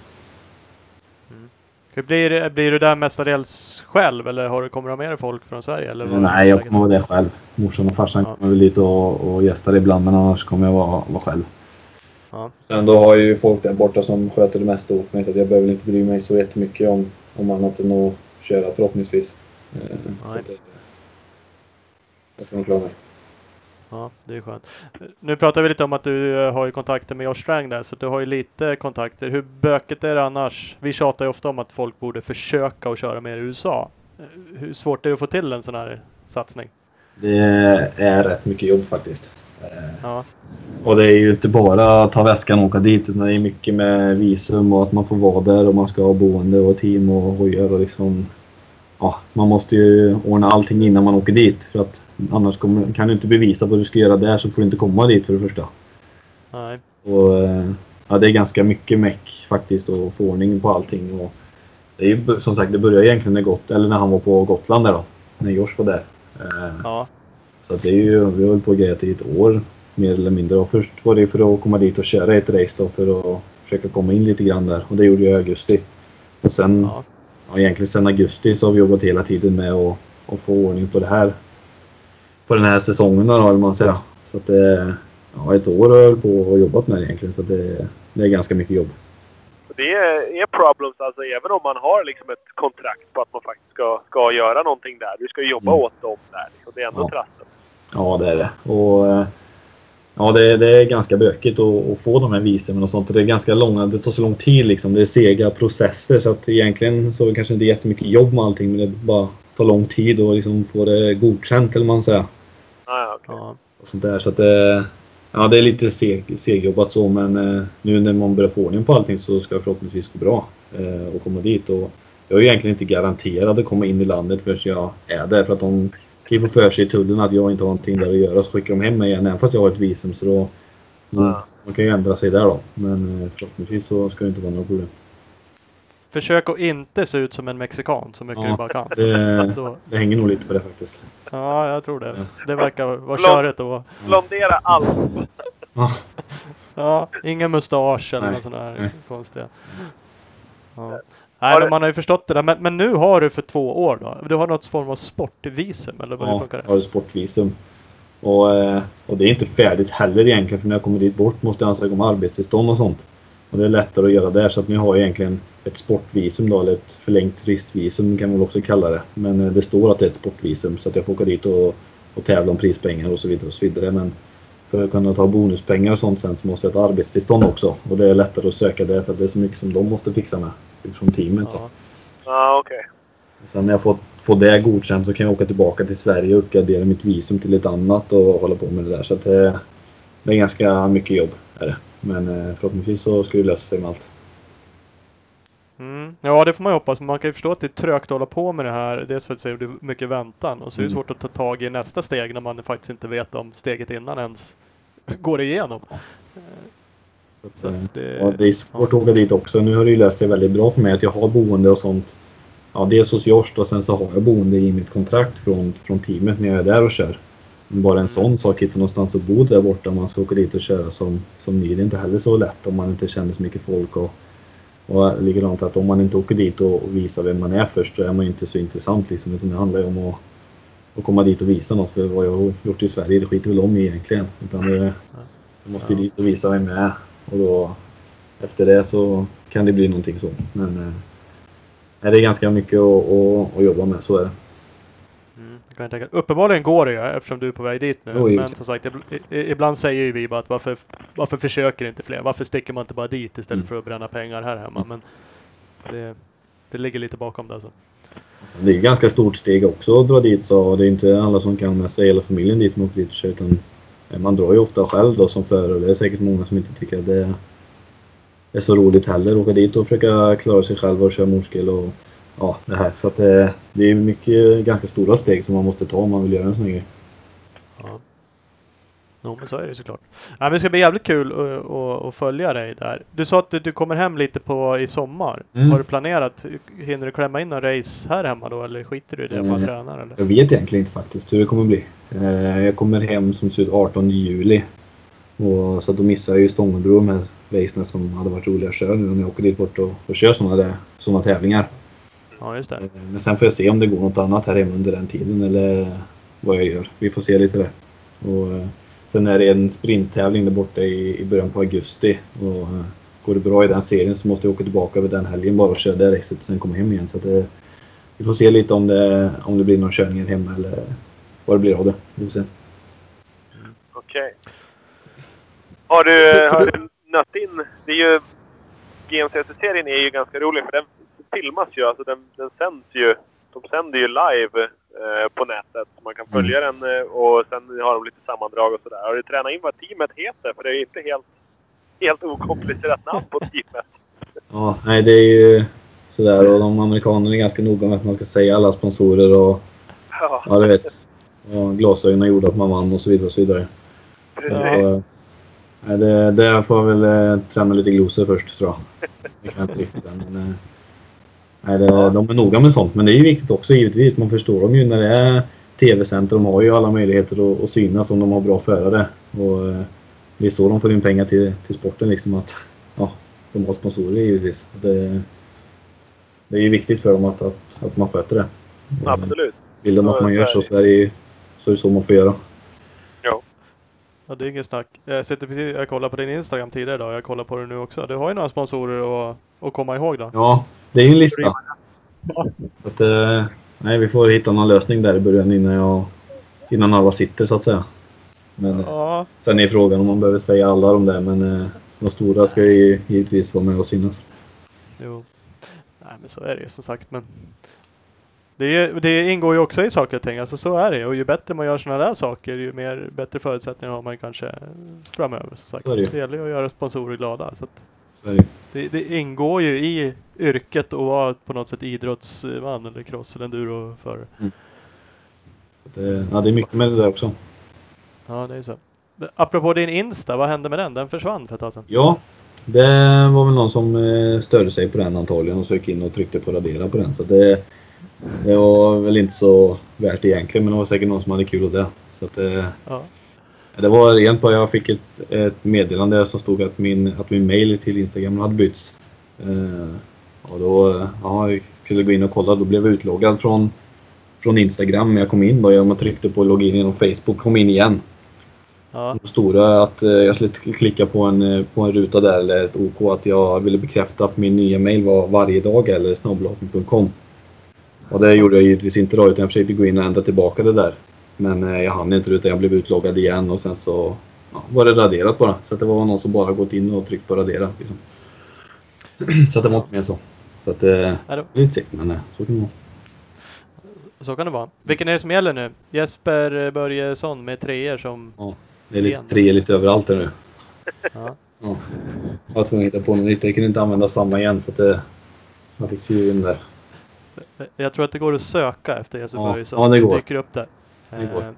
Hur blir, blir du där mestadels själv eller har du, kommer du ha med dig folk från Sverige? Eller vad- Nej, jag kommer vara där själv. Morsan och farsan Ja. kommer väl dit och, och gästar ibland men annars kommer jag vara, vara själv. Ja. Sen då har jag ju folk där borta som sköter det mesta åt mig så att jag behöver inte bry mig så jättemycket om, om annat än att köra förhoppningsvis. Eh, så Nej. att det- Jag ska nog klara mig. Ja, det är skönt. Nu pratar vi lite om att du eh, har ju kontakter med Josh Strang där, så du har ju lite kontakter. Hur bökigt är det annars? Vi tjatar ju ofta om att folk borde försöka att köra mer i USA. Eh, Hur svårt är det att få till en sån här satsning? Det är rätt mycket jobb faktiskt. Eh, Ja, Och det är ju inte bara att ta väskan och åka dit utan det är mycket med visum och att man får vara där och man ska ha boende och team och hojar och liksom... Ja, man måste ju ordna allting innan man åker dit för att annars kommer, kan du inte bevisa vad du ska göra där så får du inte komma dit för det första. nej. Och, eh, ja, det är ganska mycket meck faktiskt att få ordning på allting. Och det är ju som sagt, det började egentligen när, Gott, eller när han var på Gotland där då. När Josh var där. Eh, Ja, så det är ju, vi hållit på och grejat i ett år mer eller mindre. Och först var det för att komma dit och köra ett race då för att försöka komma in lite grann där. Och det gjorde jag i augusti. Och sen, ja. Ja, egentligen sen augusti så har vi jobbat hela tiden med att, att få ordning på det här. På den här säsongen då, eller man säger. Så att det, ja, ett år har jag på och jobbat med det egentligen. Så det, det är ganska mycket jobb. Det är, är problems alltså även om man har liksom ett kontrakt på att man faktiskt ska, ska göra någonting där. Du ska jobba Mm. åt dem där. Liksom. Det är ändå Ja. trassel. Ja, det är det. Och, eh, ja, det, det är ganska bökigt att, att få de här visumen och sånt. Och det är ganska långa, det tar så lång tid liksom. Det är sega processer så att egentligen så är det kanske inte jättemycket jobb med allting men det bara tar lång tid att liksom få det godkänt eller man säger. Ah, okay. ja. Och sånt där. Så att det, ja, det är lite seg, segjobbat så men eh, nu när man börjar få ordning på allting så ska det förhoppningsvis gå bra eh, att komma dit. Och jag är egentligen inte garanterad att komma in i landet förrän jag är där för att de kan ju få för sig i tullen att jag inte har någonting där att göra så skickar de hem mig igen även fast jag har ett visum så då Ja. man kan ju ändra sig där då. Men eh, förhoppningsvis så ska det inte vara några problem. Försök att inte se ut som en mexikan så mycket Ja. du bara kan. Det, Då, det hänger nog lite på det faktiskt. ja, jag tror det. Det verkar vara att vara. Blondera allt. Ja. Ja, ingen mustasch eller något sånt där konstiga. Ja. Har Nej, du- men man har ju förstått det där. Men, men nu har du för två år då? Du har något form av sportvisum eller vad det Ja, funkar? jag har ju sportvisum. Och, eh, och det är inte färdigt heller egentligen för när jag kommer dit bort måste jag ansöka om arbetstillstånd och sånt. Och det är lättare att göra där så att nu har jag egentligen ett sportvisum då, eller ett förlängt turistvisum kan man också kalla det. Men eh, det står att det är ett sportvisum så att jag får åka dit och, och tävla om prispengar och så vidare. och så vidare. Men för att kunna ta bonuspengar och sånt sen så måste jag ha ett arbetstillstånd också. Och det är lättare att söka det för att det är så mycket som de måste fixa med från teamet. Då. Ja. Ja, okej. Sen när jag får, får det godkänt så kan jag åka tillbaka till Sverige och uppgradera mitt visum till ett annat och hålla på med det där. Så att det, det är ganska mycket jobb. Är det. Men eh, förhoppningsvis så ska det lösa sig med allt. Mm. Ja, det får man ju hoppas. Man kan ju förstå att det är trögt att hålla på med det här. Dels för att det är mycket väntan och så är det Mm. svårt att ta tag i nästa steg när man faktiskt inte vet om steget innan ens går igenom. Så eh, det, Ja, det är svårt att åka dit också. Nu har det ju löst sig väldigt bra för mig att jag har boende och sånt. Ja, dels hos Jorst och sen så har jag boende i mitt kontrakt från, från teamet när jag är där och kör. Men bara en sån sak, hitta någonstans att bo där borta om man ska åka dit och köra som, som ny. Det är inte heller så lätt om man inte känner så mycket folk. Och, och likadant att om man inte åker dit och, och visar vem man är först så är man inte så intressant. Liksom. Utan det handlar ju om att, att komma dit och visa något. För vad jag har gjort i Sverige, det skiter väl om egentligen. Utan det, jag måste ju dit och visa vem jag är. Och då efter det så kan det bli någonting så. Men eh, det är ganska mycket att, att, att jobba med, så är det. Mm, kan tänka. Uppenbarligen går det ju eftersom du är på väg dit nu. Jo, Men som sagt, ibland säger ju vi bara att varför, varför försöker inte fler? Varför sticker man inte bara dit istället Mm. för att bränna pengar här hemma? Men det, det ligger lite bakom det alltså. Sen Det är ett ganska stort steg också att dra dit. Så det är inte alla som kan med sig hela familjen dit som åker dit. Utan Eh, man drar ju ofta själv då som förare. Det är säkert många som inte tycker att det är så roligt heller. Åka dit och försöka klara sig själv och köra morskel. och ja, det här. Så att det, det är mycket ganska stora steg som man måste ta om man vill göra en sån här grej. Jo men så är det såklart. Ja, men det ska bli jävligt kul att- följa dig där. Du sa att du, du kommer hem lite på i sommar. Mm. Har du planerat? Hinner du klämma in någon race här hemma då eller skiter du i det? Bara Mm. tränar eller? Jag vet egentligen inte faktiskt hur det kommer bli. Eh, Jag kommer hem som ser ut 18 juli. Och, så då missar jag ju Stångebro med racen som hade varit roliga att köra nu när jag åker dit bort och, och kör sådana där såna tävlingar. Ja just det. Eh, Men sen får jag se om det går något annat här hemma under den tiden eller vad jag gör. Vi får se lite där. Och, sen är det en sprinttävling där borta i, i början på augusti. Och, eh, går det bra i den serien så måste jag åka tillbaka över den helgen bara och köra det racet och sen komma hem igen. Så att det, vi får se lite om det, om det blir någon körning här hemma eller vad det blir av det. Vi får se. Mm, okej. Har du, har du nött in... Det är ju... GMCC-serien är ju ganska rolig för den filmas ju. Alltså den, den sänds ju. De sänder ju live på nätet. Man kan följa den eh, och sen har de lite sammandrag och sådär. Har du tränat in vad teamet heter? För det är inte helt, helt okomplicerat namn på teamet. Ja, nej det är ju sådär och de amerikanerna är ganska noga med att man ska säga alla sponsorer och Ja, ja du vet. Och glasögonen gjorde att man vann och så vidare och så vidare. precis. Så, nej, det, det får jag väl eh, träna lite glosor först tror jag. Det kan jag inte riktigt än. Men, eh, nej, det, de är noga med sånt. Men det är ju viktigt också givetvis. Man förstår dem ju när det är tv-center. De har ju alla möjligheter att, att synas om de har bra förare. Och, eh, det är så de får in pengar till, till sporten. Liksom att, ja, de har sponsorer givetvis. Det, det är ju viktigt för dem att, att, att man sköter det. Och Absolut. Vill de att man gör så så är det ju så, är det så man får göra. Ja, det är inget snack. Jag, sitter precis, jag kollade på din Instagram tidigare idag. Jag kollar på det nu också. Du har ju några sponsorer att, att komma ihåg då. Ja, det är ju en lista. Så att, eh, nej, vi får hitta någon lösning där i början innan, jag, innan alla sitter så att säga. Men Ja, sen är frågan om man behöver säga alla de där. Men eh, de stora ska ju givetvis vara med och synas. jo. Nej men så är det ju som sagt. Men det, det ingår ju också i saker och ting. Alltså så är det. Och ju bättre man gör sådana där saker ju mer bättre förutsättningar har man kanske framöver. Som sagt. Det. Det gäller ju att göra sponsorer glada. Så att det. det, ingår ju i yrket att vara på något sätt idrottsman eller cross eller enduroförare. Eh, ja, det är mycket med det där också. Ja det är så. Apropå din Insta, vad hände med den? Den försvann för ett tag sedan. Ja, det var väl någon som eh, störde sig på den antagligen och så gick in och tryckte på radera på den. Så det, det var väl inte så värt egentligen men det var säkert någon som hade kul åt det. Så att, eh, Ja. Det var rent bara jag fick ett, ett meddelande som stod att min, att min mail till Instagram hade bytts. Eh, och då, ja, jag skulle gå in och kolla. Då blev jag utloggad från, från Instagram. Jag kom in då genom att tryckte på login genom Facebook. Kom in igen. Ja. De stora att eh, jag skulle klicka på en, eh, på en ruta där eller ett OK att jag ville bekräfta att min nya mail var varje dag eller snabblagen.com. Och det gjorde jag givetvis inte då utan jag försökte gå in och ändra tillbaka det där. Men eh, jag hann inte utan jag blev utloggad igen och sen så ja, var det raderat bara. Så att det var någon som bara gått in och tryckt på radera. Liksom. Så att det var inte mer så. Så att det Ja, är lite segt men eh, så kan det vara. Så kan det vara. Vilken är det som gäller nu? Jesper Börjesson med treor som... Det är lite Igen. tre lite överallt nu. Ja. Ja. Jag var tvungen att hitta på något nytt. Jag kunde inte använda samma igen så att det... Så jag fick sy in där. Jag tror att det går att söka efter Jesper Ja, Börjesson. ja, det går. dyker upp där. Eh,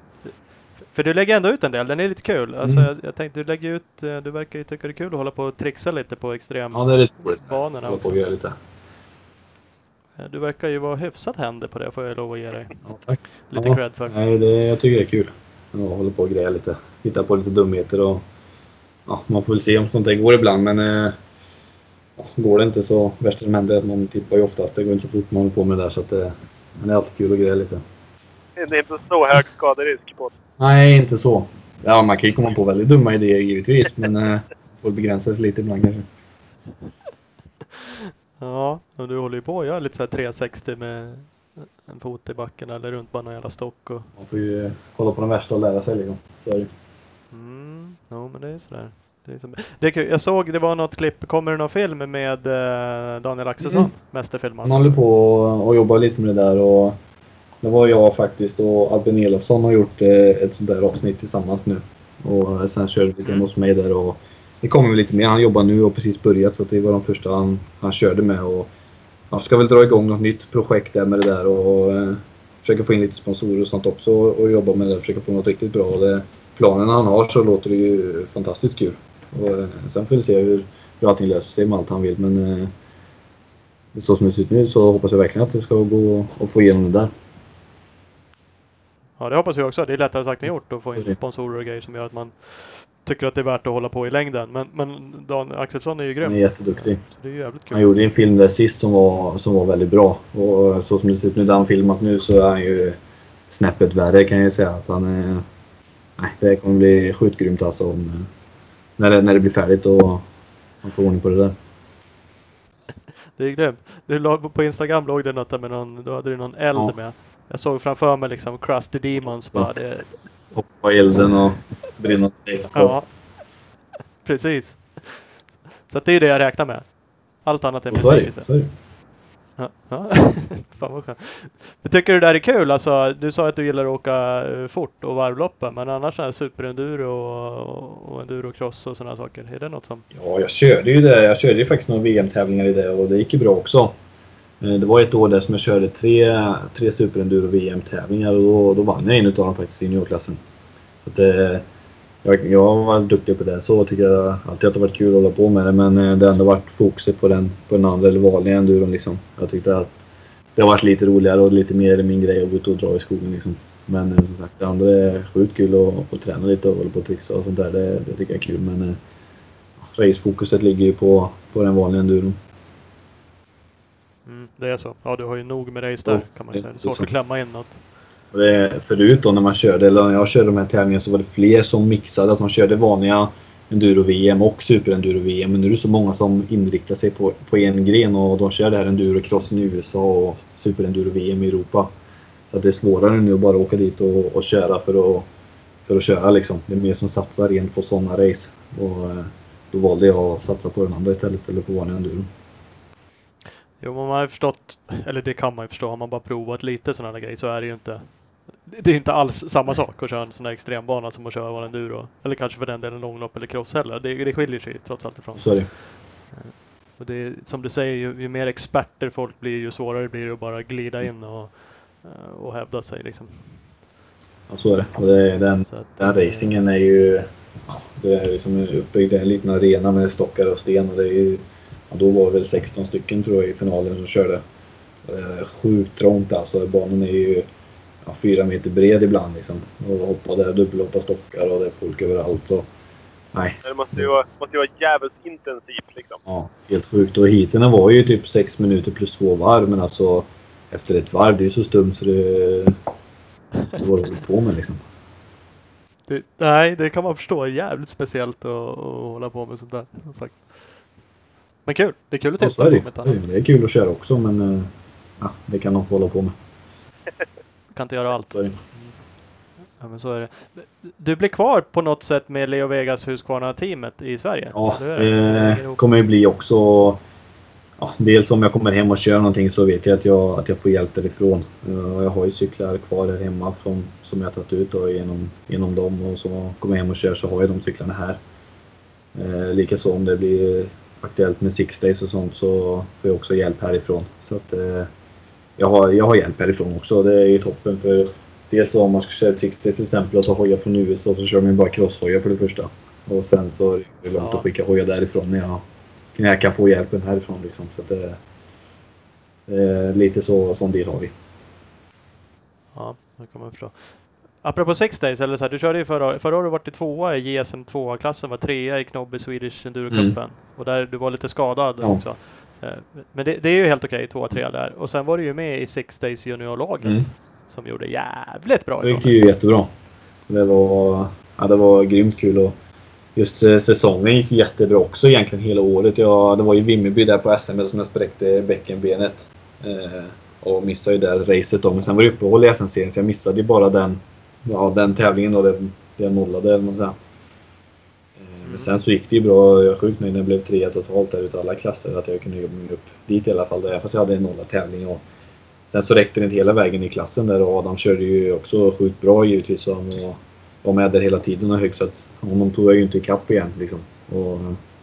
För du lägger ändå ut en del, den är lite kul. Alltså, Mm. jag, jag tänkte du lägger ut, eh, du verkar ju tycka det är kul att hålla på och trixa lite på Ja, extrembanorna det är lite roligt. Hålla på och greja lite. Eh, Du verkar ju vara hyfsat händig på det får jag lov att ge dig Ja, tack. lite ja. cred för. Nej, det, jag tycker det är kul. Ja, hålla på och greja lite. Hitta på lite dumheter och... Ja, man får väl se om sånt där går ibland men... Eh, ja, går det inte så värsta som händer är att man tippar ju oftast. Det går inte så fort man håller på med det där så att det... Men det är alltid kul att greja lite. Det är inte så hög skaderisk på det. Nej, inte så. Ja, man kan ju komma på väldigt dumma idéer givetvis men... Eh, får begränsa sig lite ibland kanske. Ja, och du håller ju på att göra lite så här 360 med en fot i backen eller runt bara någon jävla stock och... Man får ju eh, kolla på de värsta och lära sig liksom. Så är det. Mm, jo men det är ju sådär. Det är, som... det är kul. Jag såg det var något klipp, kommer det någon film med eh, Daniel Axelsson? Mm. Mästerfilmaren? Han håller på och jobbar lite med det där och det var jag faktiskt och Albin Elofsson har gjort eh, ett sånt där avsnitt tillsammans nu. Och sen körde vi lite hemma hos mig där och det kommer väl lite mer. Han jobbar nu och precis börjat så det var de första han, han körde med och jag ska väl dra igång något nytt projekt där med det där och eh, försöka få in lite sponsorer och sånt också och jobba med det och försöka få något riktigt bra. Det, planen han har så låter det ju fantastiskt kul. Och, eh, sen får vi se hur, hur allting löser sig med allt han vill men eh, så som det ser ut nu så hoppas jag verkligen att det ska gå att få igenom det där. Ja det hoppas vi också. Det är lättare sagt än gjort att få in Mm. sponsorer och grejer som gör att man tycker att det är värt att hålla på i längden. Men, men Dan Axelsson är ju grym. Han är jätteduktig. Så det är jävligt kul. Han gjorde en film där sist som var, som var väldigt bra. Och så som det ser ut nu där han filmat nu så är han ju snäppet värre kan jag ju säga. Så han är, nej, det kommer bli sjukt grymt alltså om, eh, när, det, när det blir färdigt och han får ordning på det där. Det är grymt. Du på Instagram låg det något där med någon, då hade du någon eld Ja. med. Jag såg framför mig liksom Crusty Demons bara. Det, Hoppa i elden och brinna ja. Precis. Så det är det jag räknar med. Allt annat är besvikelse. Ja, ja. Fan vad skönt. Men tycker du det där är kul? Alltså, du sa att du gillar att åka eh, fort och varvloppen, men annars är superenduro och, och endurocross och sådana saker. Är det något som... Ja, jag körde ju det. Jag körde ju faktiskt några VM-tävlingar i det och det gick ju bra också. Eh, det var ett år där som jag körde tre, tre superenduro VM-tävlingar och då, då vann jag en utav dem faktiskt i juniorklassen. Så att, eh, jag, jag var duktig på det. Så tycker jag alltid att det varit kul att hålla på med det men eh, det har ändå varit fokuset på den, på den andra eller vanliga enduron liksom. Jag tyckte att det har varit lite roligare och lite mer min grej att gå ut och dra i skogen liksom. Men eh, som sagt, det andra är sjukt kul att, att träna lite och hålla på och trixa och sånt där. Det, det tycker jag är kul men eh, racefokuset ligger ju på, på den vanliga enduron. Mm, det är så. Ja, du har ju nog med race där kan man det- säga. Det är det är svårt att klämma in något. Det, förut då när man körde, eller när jag körde de här tävlingarna så var det fler som mixade. Att de körde vanliga enduro-VM och super-enduro-VM. Men nu är det så många som inriktar sig på, på en gren och de kör det här endurocrossen i USA och super-enduro-VM i Europa. Så att det är svårare nu att bara åka dit och, och köra för att, för att köra liksom. Det är mer som satsar rent på sådana race. Och eh, då valde jag att satsa på den andra istället, eller på vanlig enduro. Jo, men man har ju förstått, eller det kan man ju förstå, har man bara provat lite sådana grejer så är det ju inte det är inte alls samma sak att köra en sån här extrembana som att köra en enduro. Eller kanske för den delen långlopp eller cross heller. Det, det skiljer sig trots allt ifrån. Så är det. Och det är, som du säger, ju, ju mer experter folk blir ju svårare blir det att bara glida in och, eh, och hävda sig liksom. Ja, så är det. Och det, den, Så att, Den eh, racingen är ju... Det är liksom uppbyggd en liten arena med stockar och sten. Och det är ju, då var det väl 16 stycken tror jag i finalen som körde. Är sjukt trångt alltså. Banan är ju ja, fyra meter bred ibland liksom. Och hoppa där, dubbelhoppa stockar och det är folk överallt. Så, nej, Det måste ju vara, måste ju vara jävligt intensivt liksom. ja, helt sjukt. Och heaterna var ju typ 6 minuter plus två varv. Men alltså efter ett varv, det är ju så stumt så det... Det var det på med liksom. det, nej, det kan man förstå. Jävligt speciellt att, att hålla på med sånt där. som Sagt. Men kul. Det är kul att testa det. på. Det. Det är kul att köra också men eh, ja, det kan de få hålla på med. Kan inte göra allt. Ja, men så är det. Du blir kvar på något sätt med Leo Vegas Husqvarna-teamet i Sverige? Ja? Det ihop. kommer ju bli också... Ja, dels om jag kommer hem och kör någonting så vet jag att jag, att jag får hjälp därifrån. Eh, Jag har ju cyklar kvar här hemma som, som jag tagit ut då, genom, genom dem och så kommer jag hem och kör så har jag de cyklarna här. Eh, Likaså om det blir aktuellt med six days och sånt så får jag också hjälp härifrån. Så att, eh, jag, har, jag har hjälp härifrån också det är ju toppen för dels om man ska köra ett six days till exempel och ta hojar från USA så kör man ju bara crosshojar för det första. Och sen så är det långt Ja. att skicka hojar därifrån när jag, när jag kan få hjälpen härifrån. Liksom. Så att är lite så, sån del har vi. Ja, det man förstå. Apropå Six Days, eller så här, du körde ju förra, förra året var du tvåa i JSM 2-klassen, var trea i Knobbe Swedish Enduro-cupen. Och där du var lite skadad Mm. Ja. också. Eh, Men det, det är ju helt okej, tvåa, trea där. Och sen var du ju med i Six Days juniorlaget. Mm. Som gjorde jävligt bra Det gick ju jättebra. Det var, ja, det var grymt kul. Och just eh, säsongen gick jättebra också egentligen hela året. Jag, det var ju Vimmerby där på SM som jag spräckte bäckenbenet. Eh, och missade ju det racet då. Men sen var det uppehåll i SM-serien så jag missade ju bara den, ja, den tävlingen då. Det, jag nollade eller något sånt. Eh, Men sen så gick det ju bra. Jag är sjukt nöjd när jag blev trea totalt där utav alla klasser. Att jag kunde jobba mig upp dit i alla fall. Där, fast jag hade en nollad tävling. Och sen så räckte det inte hela vägen i klassen där och Adam körde ju också sjukt bra givetvis. Han var, med där hela tiden och högt så att honom tog jag ju inte ikapp igen. Liksom. Och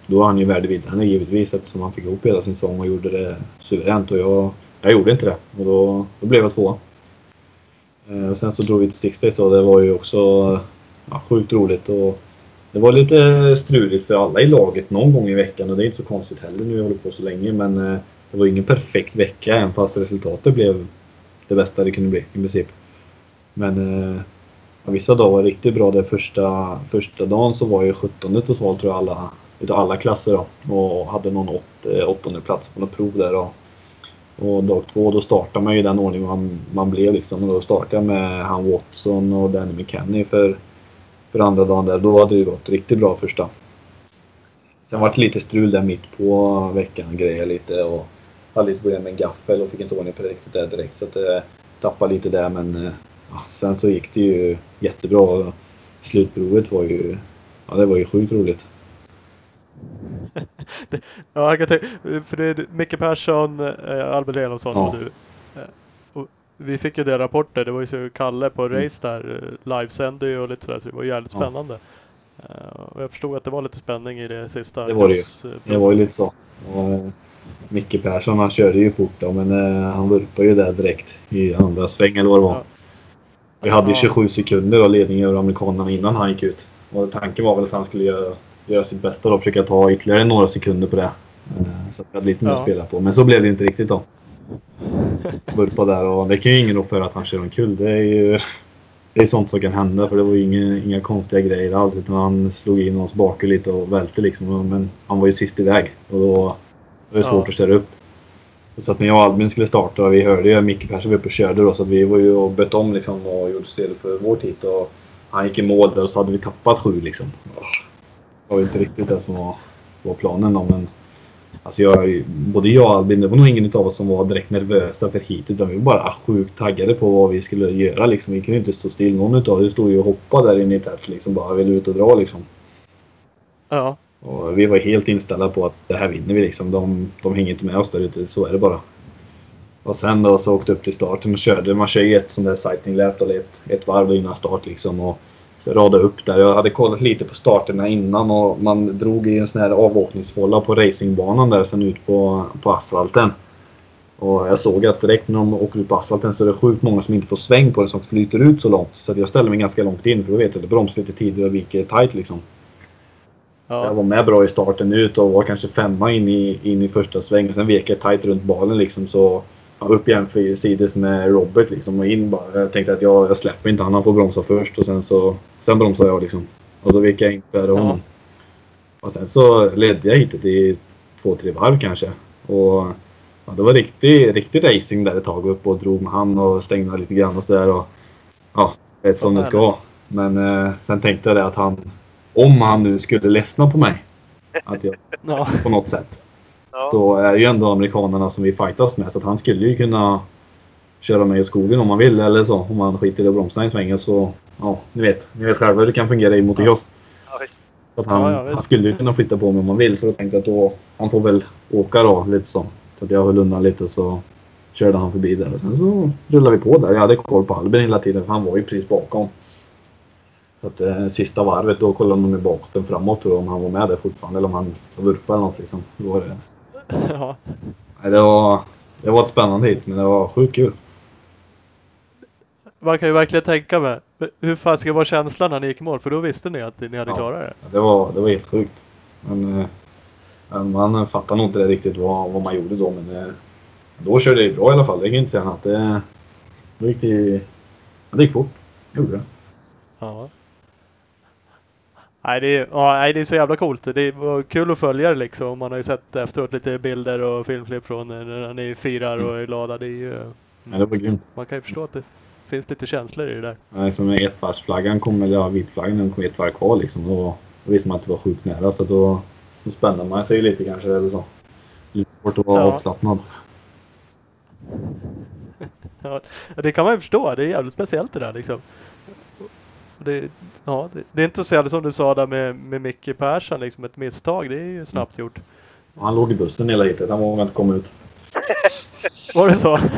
då var han ju värdevinnande givetvis eftersom han fick ihop hela sin sång och gjorde det suveränt. Och jag, jag gjorde inte det. Och då, då blev jag tvåa. Eh, och sen så drog vi till Six Days och det var ju också eh, ja, sjukt roligt. Och det var lite struligt för alla i laget någon gång i veckan och det är inte så konstigt heller nu jag håller på så länge. Men eh, det var ingen perfekt vecka även fast resultatet blev det bästa det kunde bli i princip. Men ja, vissa dagar var riktigt bra. Den första, första dagen så var jag 17 totalt tror jag alla, utav alla klasser då. Och hade någon åt, åttonde plats på något prov där Och, och dag två då startar man ju i den ordning man, man blev liksom. Och då startade jag med han Watson och Danny McKenny för, för andra dagen där. Då hade det gått riktigt bra första. Sen var det lite strul där mitt på veckan. Grejer lite och hade lite problem med en gaffel och fick inte ordning på det riktigt där direkt. Så att det tappade lite där men eh, ja, sen så gick det ju jättebra. Slutprovet var ju, ja det var ju sjukt roligt. Ja, jag kan tänka, för det är Micke Persson, eh, Albert Elofsson Ja. och du. Eh, Och vi fick ju det rapporter. Det var ju så Kalle på Mm. race där. eh, Livesände ju och lite sådär. Så det var jävligt Ja. spännande. Eh, Och jag förstod att det var lite spänning i det sista. Det var det ju. Det var ju lite så. Och, Micke Persson han körde ju fort då, men han vurpade ju där direkt i andra sväng eller vad det var. Ja. Vi hade ju Ja. 27 sekunder av ledning över amerikanerna innan han gick ut. Och tanken var väl att han skulle göra, göra sitt bästa och försöka ta ytterligare några sekunder på det. Eh, Så att vi hade lite mer Ja. att spela på. Men så blev det inte riktigt då. Vurpa där och det kan ju ingen rå för att han kör omkull. Det är ju det är sånt som kan hända för det var ju inga, inga konstiga grejer alls utan han slog in oss bakhjul lite och välte liksom. Men han var ju sist iväg och då var det svårt Ja. att köra upp. Så att när jag och Albin skulle starta, vi hörde ju Micke Persson var uppe och körde då så att vi var ju och bytte om liksom och gjorde stel för vår tid. Och han gick i mål där och så hade vi tappat sju liksom. Var inte riktigt det som var, var planen då men Alltså jag, både jag och Albin, det var nog ingen av oss som var direkt nervösa för hit utan vi var bara sjukt taggade på vad vi skulle göra liksom. Vi kunde inte stå still någon utav oss. Stod ju och hoppade där inne i tält liksom bara ville ut och dra liksom. Ja. Och vi var helt inställda på att det här vinner vi liksom. De, de hänger inte med oss där ute, så är det bara. Och sen då så åkte upp till starten och körde. Man kör ju ett sånt där sighting lap eller ett, ett varv innan start liksom. Och så radade upp där. Jag hade kollat lite på starterna innan och man drog i en sån här avåkningsfålla på racingbanan där sen ut på, på asfalten. Och jag såg att direkt när de åker ut på asfalten så är det sjukt många som inte får sväng på den som flyter ut så långt. Så jag ställde mig ganska långt in för då vet jag att det bromsar lite tidigare och viker tight liksom. Jag Ja. var med bra i starten ut och var kanske femma in i, in i första svängen. Sen vek jag tight runt balen liksom så upp igen sides med Robert liksom och in bara. Jag tänkte att jag, jag släpper inte han, han får bromsa först och sen så sen bromsar jag liksom. Och så vek jag in före Ja. honom. Och sen så ledde jag hitet i två, tre varv kanske. Och ja, det var riktig, riktig racing där ett tag upp och drog med han och stängde lite grann och sådär. Ja, rätt som det ska vara. Men eh, sen tänkte jag det att han, om han nu skulle ledsna på mig, att jag, Ja. på något sätt, Ja. så är det ju ändå amerikanerna som vi fightas med. Så att han skulle ju kunna köra mig i skogen om man vill eller så. Om man skiter i att bromsa en sväng. Så, ja, ni vet. Ni vet själva hur det kan fungera i motocross. Ja. Så att han, Ja, ja, han skulle ju kunna flytta på mig om han vill. Så jag tänkte att då, han får väl åka då lite så. Så att jag höll undan lite så körde han förbi där. Och sen så rullade vi på där. Jag hade koll på Albin hela tiden för han var ju precis bakom. Så att eh, sista varvet då kollade de med bakåt framåt tror jag, om han var med där fortfarande. Eller om han vurpade eller något liksom. Då var det, ja. det, var, det var ett spännande hit men det var sjukt kul. Man kan ju verkligen tänka mig. Hur fan ska vara känslan när ni gick i mål? För då visste ni att ni hade Ja. klarat det. Det var, det var helt sjukt. Men, eh, man fattar nog inte riktigt vad, vad man gjorde då. Men eh, då körde det bra i alla fall. Det kan jag inte säga annat. Det, då gick det, det gick fort. Det gjorde det. Ja. Nej det, är, ja, det är så jävla coolt. Det var kul att följa det liksom. Man har ju sett efteråt lite bilder och filmklipp från när ni firar och är glada. Det är ju, Men det var grymt. man kan ju förstå att det finns lite känslor i det där. Nej, som med ettvarvsflaggan kom, eller ja, vitflaggan, den kom ett varv kvar liksom. Då, då visste man att det var sjukt nära. Så då, då spände man sig lite kanske eller så. Lite svårt att vara Ja. avslappnad. Ja, det kan man ju förstå. Det är jävligt speciellt det där liksom. Det, ja, det, det är inte så jävla som du sa där med, med Micke Persson, liksom ett misstag. Det är ju snabbt gjort. Han låg i bussen hela hitet. Han vågade inte komma ut. Var det så?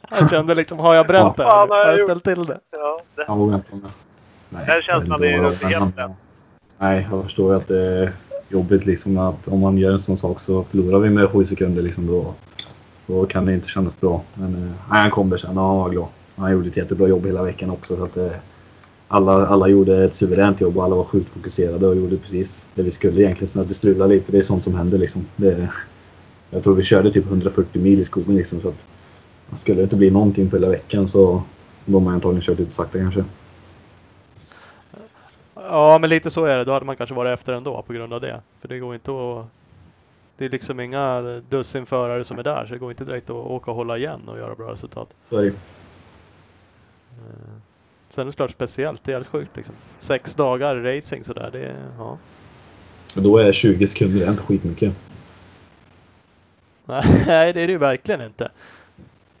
Han kände liksom, har jag bränt det fan här? har jag ställt till det? Ja, det, Han vågade inte med. Nej, Den känslan är inte ju det rätt. Nej, jag förstår ju att det är jobbigt liksom att om man gör en sån sak så förlorar vi med sju sekunder liksom då. Då kan det inte kännas bra. Men eh, nej, han kom där sen och han var glad. Han gjorde ett jättebra jobb hela veckan också. Så att, eh, alla, alla gjorde ett suveränt jobb och alla var sjukt fokuserade och gjorde precis det vi skulle egentligen. Sen att det strulade lite, det är sånt som händer liksom. Det, jag tror vi körde typ 140 mil i skogen liksom. Så att, skulle det inte bli någonting på hela veckan så då har man antagligen kört lite sakta kanske. Ja, men lite så är det. Då hade man kanske varit efter ändå på grund av det. För det går inte att... Det är liksom inga dussin förare som är där, så det går inte direkt att åka och hålla igen och göra bra resultat. Så är det Sen är det klart speciellt, det är helt sjukt liksom. Sex dagar racing sådär, det är... Ja. Då är 20 sekunder inte skitmycket. Nej, det är det ju verkligen inte.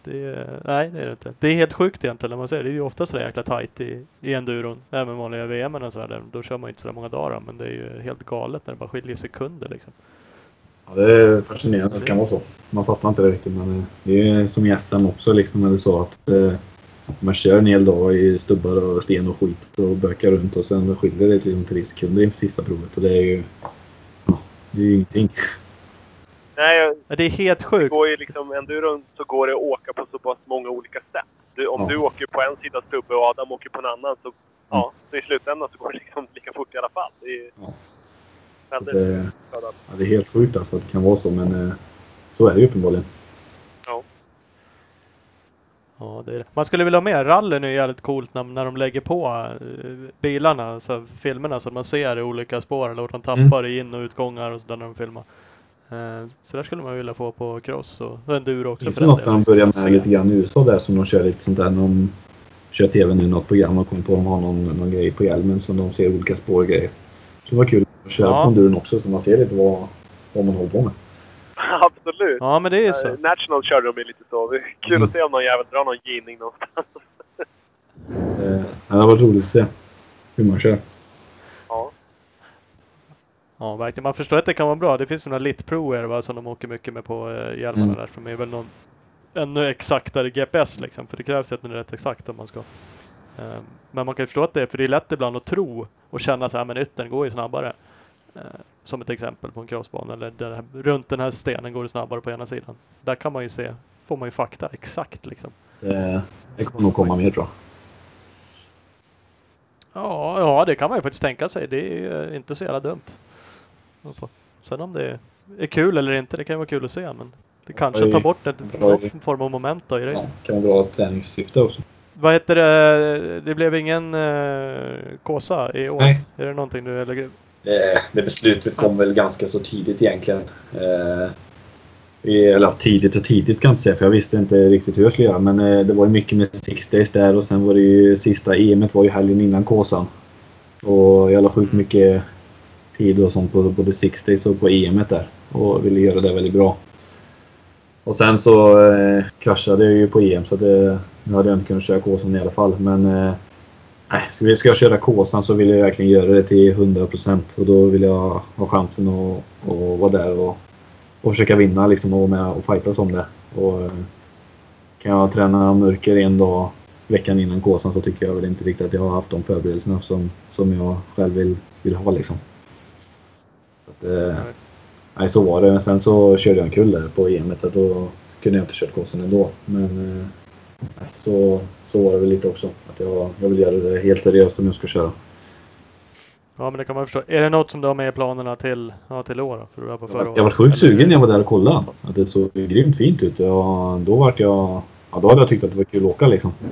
Det är, nej, det är det inte. Det är helt sjukt egentligen när man ser det. Det är ju ofta sådär jäkla tight i, i enduron. Även vanliga VM och sådär. Då kör man ju inte sådär många dagar. Men det är ju helt galet när det bara skiljer sekunder liksom. Ja, det är fascinerande att det kan vara så. Man fattar inte det riktigt men eh, det är som i SM också liksom eller så att eh, man kör en hel dag i stubbar och sten och skit och bökar runt och sen skiljer det till tre sekunder inför sista provet och det är ju ja, det är ju ingenting. nej, Det är helt det sjukt. går ju liksom enduron så går det att åka på så pass många olika sätt. Du, om Ja. du åker på en sida stubbe och Adam åker på en annan så, ja, så i slutändan så går det liksom lika fort i alla fall. Det är Ja. Väldigt det, ja, det är helt sjukt alltså att det kan vara så men eh, så är det ju uppenbarligen. Ja, det är det. Man skulle vilja ha med. Rallyn är ju jävligt coolt när, när de lägger på eh, bilarna, alltså filmerna så att man ser olika spår eller vart de tappar i in och utgångar och sådär när de filmar. Eh, Så där skulle man vilja få på cross och enduro också. Finns för det den något de börjar med lite grann i USA där som de kör lite sånt där när de kör TV nu något program och kommer på att de har någon, någon grej på hjälmen som de ser olika spår och grejer. Så det var kul att köra Ja. på enduron också så man ser lite vad, vad man håller på med. Absolut. Ja, men det är ju Eh, så. National körde de ju lite så. Det är kul Mm. att se om någon jävel drar någon ginning någonstans. Eh, ja, det var roligt att se hur man kör. Ja. Ja, verkligen. Man förstår att det kan vara bra. Det finns några lit-proer va, som de åker mycket med på eh, hjälmarna Mm. där. För de är väl någon ännu exaktare GPS liksom. För det krävs att den är rätt exakt om man ska. Eh, men man kan ju förstå att det är, för det är lätt ibland att tro och känna så här, men yttern går ju snabbare. Eh, som ett exempel på en crossbana. Eller där, runt den här stenen går det snabbare på ena sidan. Där kan man ju se, får man ju fakta exakt liksom. Det, det kommer nog komma mer tror jag. Ja, ja, det kan man ju faktiskt tänka sig. Det är eh, inte så jävla dumt. Sen om det är kul eller inte, det kan ju vara kul att se. Men det kanske tar bort ett, någon form av moment då i Ja, racen. kan vara bra träningssyfte också. Vad heter det? Det blev ingen uh, Kåsa i år? Nej. Är det någonting du eller? Eh, det beslutet kom väl ganska så tidigt egentligen. Eh, eller ja, tidigt och tidigt kan jag inte säga för jag visste inte riktigt hur jag skulle göra. Men eh, det var ju mycket med Six Days där och sen var det ju sista EMet var ju helgen innan Kåsan. Och jag la sjukt mycket tid och sånt på både Six Days och på EMet där. Och ville göra det väldigt bra. Och sen så eh, kraschade jag ju på EM så det, eh, nu hade jag inte kunnat köra Kåsan i alla fall. Men eh, nej, ska, jag köra Kåsan så vill jag verkligen göra det till 100% och då vill jag ha chansen att, att vara där och, och försöka vinna liksom och vara med och fightas om det. Och, eh, kan jag träna mörker en dag veckan innan Kåsan så tycker jag väl inte riktigt att jag har haft de förberedelserna som, som jag själv vill, vill ha liksom. Så att, eh, nej, så var det. Men sen så körde jag en kull där på EM så då kunde jag inte kört Kåsan ändå. Men eh, så, så var det väl lite också. Att jag, jag vill göra det helt seriöst om jag ska köra. Ja men det kan man förstå. Är det något som du har med i planerna till, ja, till år då? För du var på förra Jag var sjukt sugen när jag var där och kollade. Att det såg grymt fint ut. Ja, då vart jag... Ja, då hade jag tyckt att det var kul att åka liksom.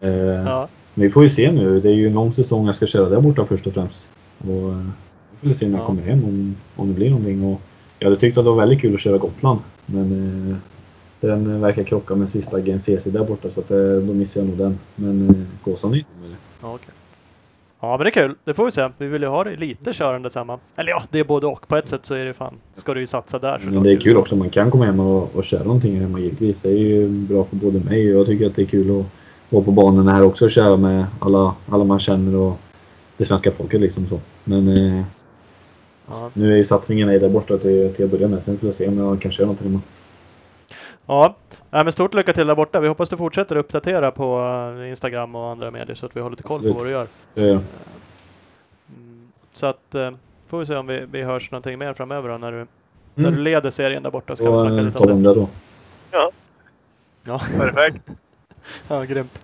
Eh, Ja. Men vi får ju se nu. Det är ju en lång säsong jag ska köra där borta först och främst. Och, eh, vi får se när jag Ja. kommer hem om, om det blir någonting. Och jag hade tyckt att det var väldigt kul att köra Gotland. Men eh, den verkar krocka med sista GNCC där borta så att, eh, då missar jag nog den. Men eh, Kåsan är med. Ja, okej. Ja men det är kul. Det får vi se. Vi vill ju ha det lite körande samma. Eller ja, det är både och. På ett sätt så är det fan. Ska du ju satsa där Men det är kul också. Man kan komma hem och, och köra någonting hemma givetvis. Det är ju bra för både mig och jag tycker att det är kul att vara på banorna här också och köra med alla, alla man känner och det svenska folket liksom så. Men eh, Ja. nu är ju satsningen är där borta till, till att börja med. Sen får jag se om jag kan köra något hemma. Ja, ja men stort lycka till där borta. Vi hoppas du fortsätter uppdatera på eh, Instagram och andra medier så att vi har lite koll på vad du gör. Så, eh, Mm, Så att eh, får vi se om vi, vi hörs någonting mer framöver då, när du, när du mm. leder serien där borta. Ska Då vi snacka eh, lite om det. det då. Ja, Perfekt. ja grymt.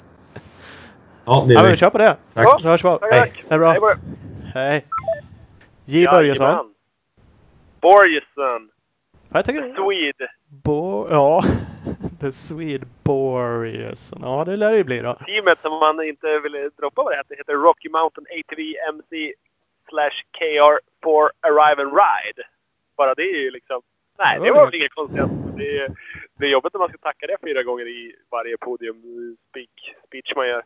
Ja, det Ja, är men vi kör på det. Tack. Så hörs vi av. Tack, Hej. tack. Det är bra. Hej. J Börjesson. Jajamän. Borjesson. Vad tycker du? Swede. Bo ja, The Swede Boreas. Ja, det lär det ju bli då. Teamet som man inte ville droppa vad det heter heter Rocky Mountain ATV MC slash KR for Arrive and Ride. Bara det är ju liksom... Nej, Det var väl inget konstigt. Det är, det är jobbigt när man ska tacka det fyra gånger i varje podium speak, speech man gör.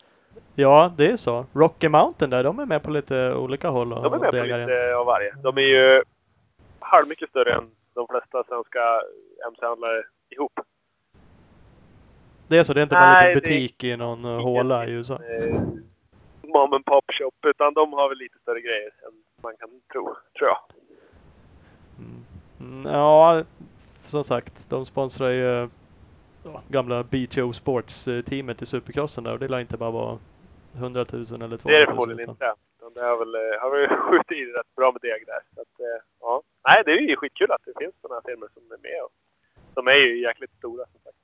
Ja, det är så. Rocky Mountain där, de är med på lite olika håll och De är med på lite av varje. De är ju halvmycket större än de flesta svenska MC-handlare ihop. Det är så, det är inte bara en Nej, liten butik i någon eh, håla i USA. Eh, mom and pop shop. Utan de har väl lite större grejer än man kan tro, tror jag. Mm. Mm, Ja, som sagt, de sponsrar ju ja, gamla BTO Sports-teamet i Supercrossen där och det lär inte bara vara 100 000 eller 200 000. Det är det förmodligen utan- inte. Utan det har väl, eh, har väl skjutit i rätt bra med deg där. Så att, eh, ja. Nej, det är ju skitkul att det finns sådana firmor som är med. Och, de är ju jäkligt stora som sagt.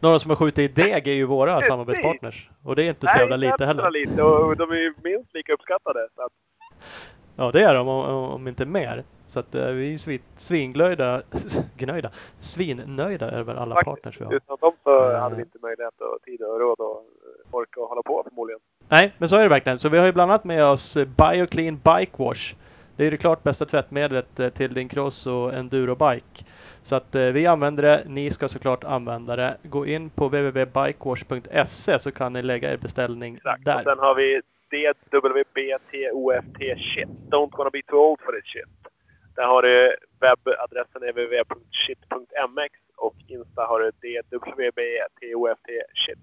Några som har skjutit i deg är ju våra Precis. samarbetspartners. Och det är inte så jävla lite heller. lite och de är ju minst lika uppskattade. Så att, Ja, det är de om, om inte mer. Så att eh, vi är ju svin, svinglöjda, gnöjda, svinnöjda över alla Faktiskt. partners vi har. utan dem så Eh. hade vi inte möjlighet och tid och råd och orka och hålla på förmodligen. Nej, men så är det verkligen. Så vi har ju bland annat med oss eh, BioClean Bike Wash. Det är ju det klart bästa tvättmedlet till din cross och endurobike. Så att vi använder det, ni ska såklart använda det. Gå in på www.bikewash.se så kan ni lägga er beställning Exakt. Och där. sen har vi DWBTOFT shit. Don't wanna be too old for this shit. Där har du webbadressen www.shit.mx och Insta har du DWBTOFT shit.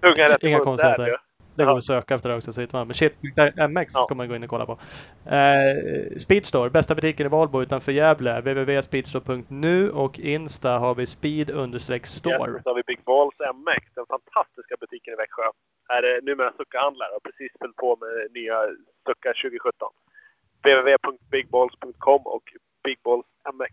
Tunga rätt Inga konstigheter. där. Det går att söka efter det också så hittar man. Men shit.mx Ja. ska man gå in och kolla på. Eh, Speedstore, bästa butiken i Valbo utanför Gävle. www.speedstore.nu och Insta har vi speed Yes, store. och så har vi Big Balls MX, den fantastiska butiken i Växjö. Här är numera Succa-handlare och precis fyllt på med nya Succa 2017. www.bigbballs.com och bigballsmx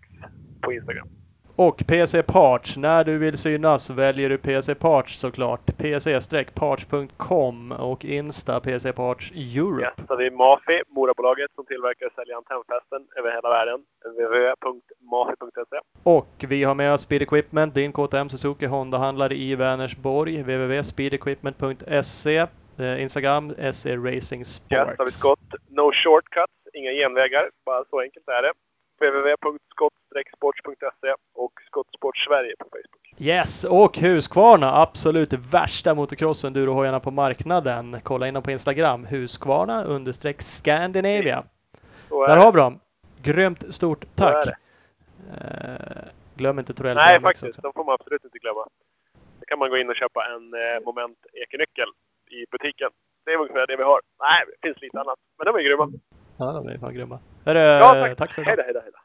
på Instagram. Och PC Parts. När du vill synas väljer du PC Parts såklart. pc-parts.com och Insta PC Parts Europe. Yes, så har vi Mafi, Morabolaget som tillverkar och säljer antennfästen över hela världen. www.mafi.se. Och vi har med oss Speed Equipment, din KTM Suzuki Honda-handlare i Vänersborg. www.speedequipment.se eh, Instagram SE Racing Yes, så har vi Sports. Scott. No shortcuts, inga genvägar. Bara så enkelt är det. www.scott skottsports.se och Skottsport Sverige på Facebook. Yes, och Husqvarna, absolut värsta motocross-endurohojarna på marknaden. Kolla in dem på Instagram, Husqvarna understreck Scandinavia. Där det. har vi dem. Grymt stort tack. det. Eh, glöm inte Torell Nej, faktiskt. De får man absolut inte glömma. Då kan man gå in och köpa en eh, Moment Ekenyckel i butiken. Det är ungefär det vi har. Nej, det finns lite annat. Men de är grymma. Ja, de är fan grymma. Hörru, Ja, tack. tack för Hej idag. då, hej då, hej då.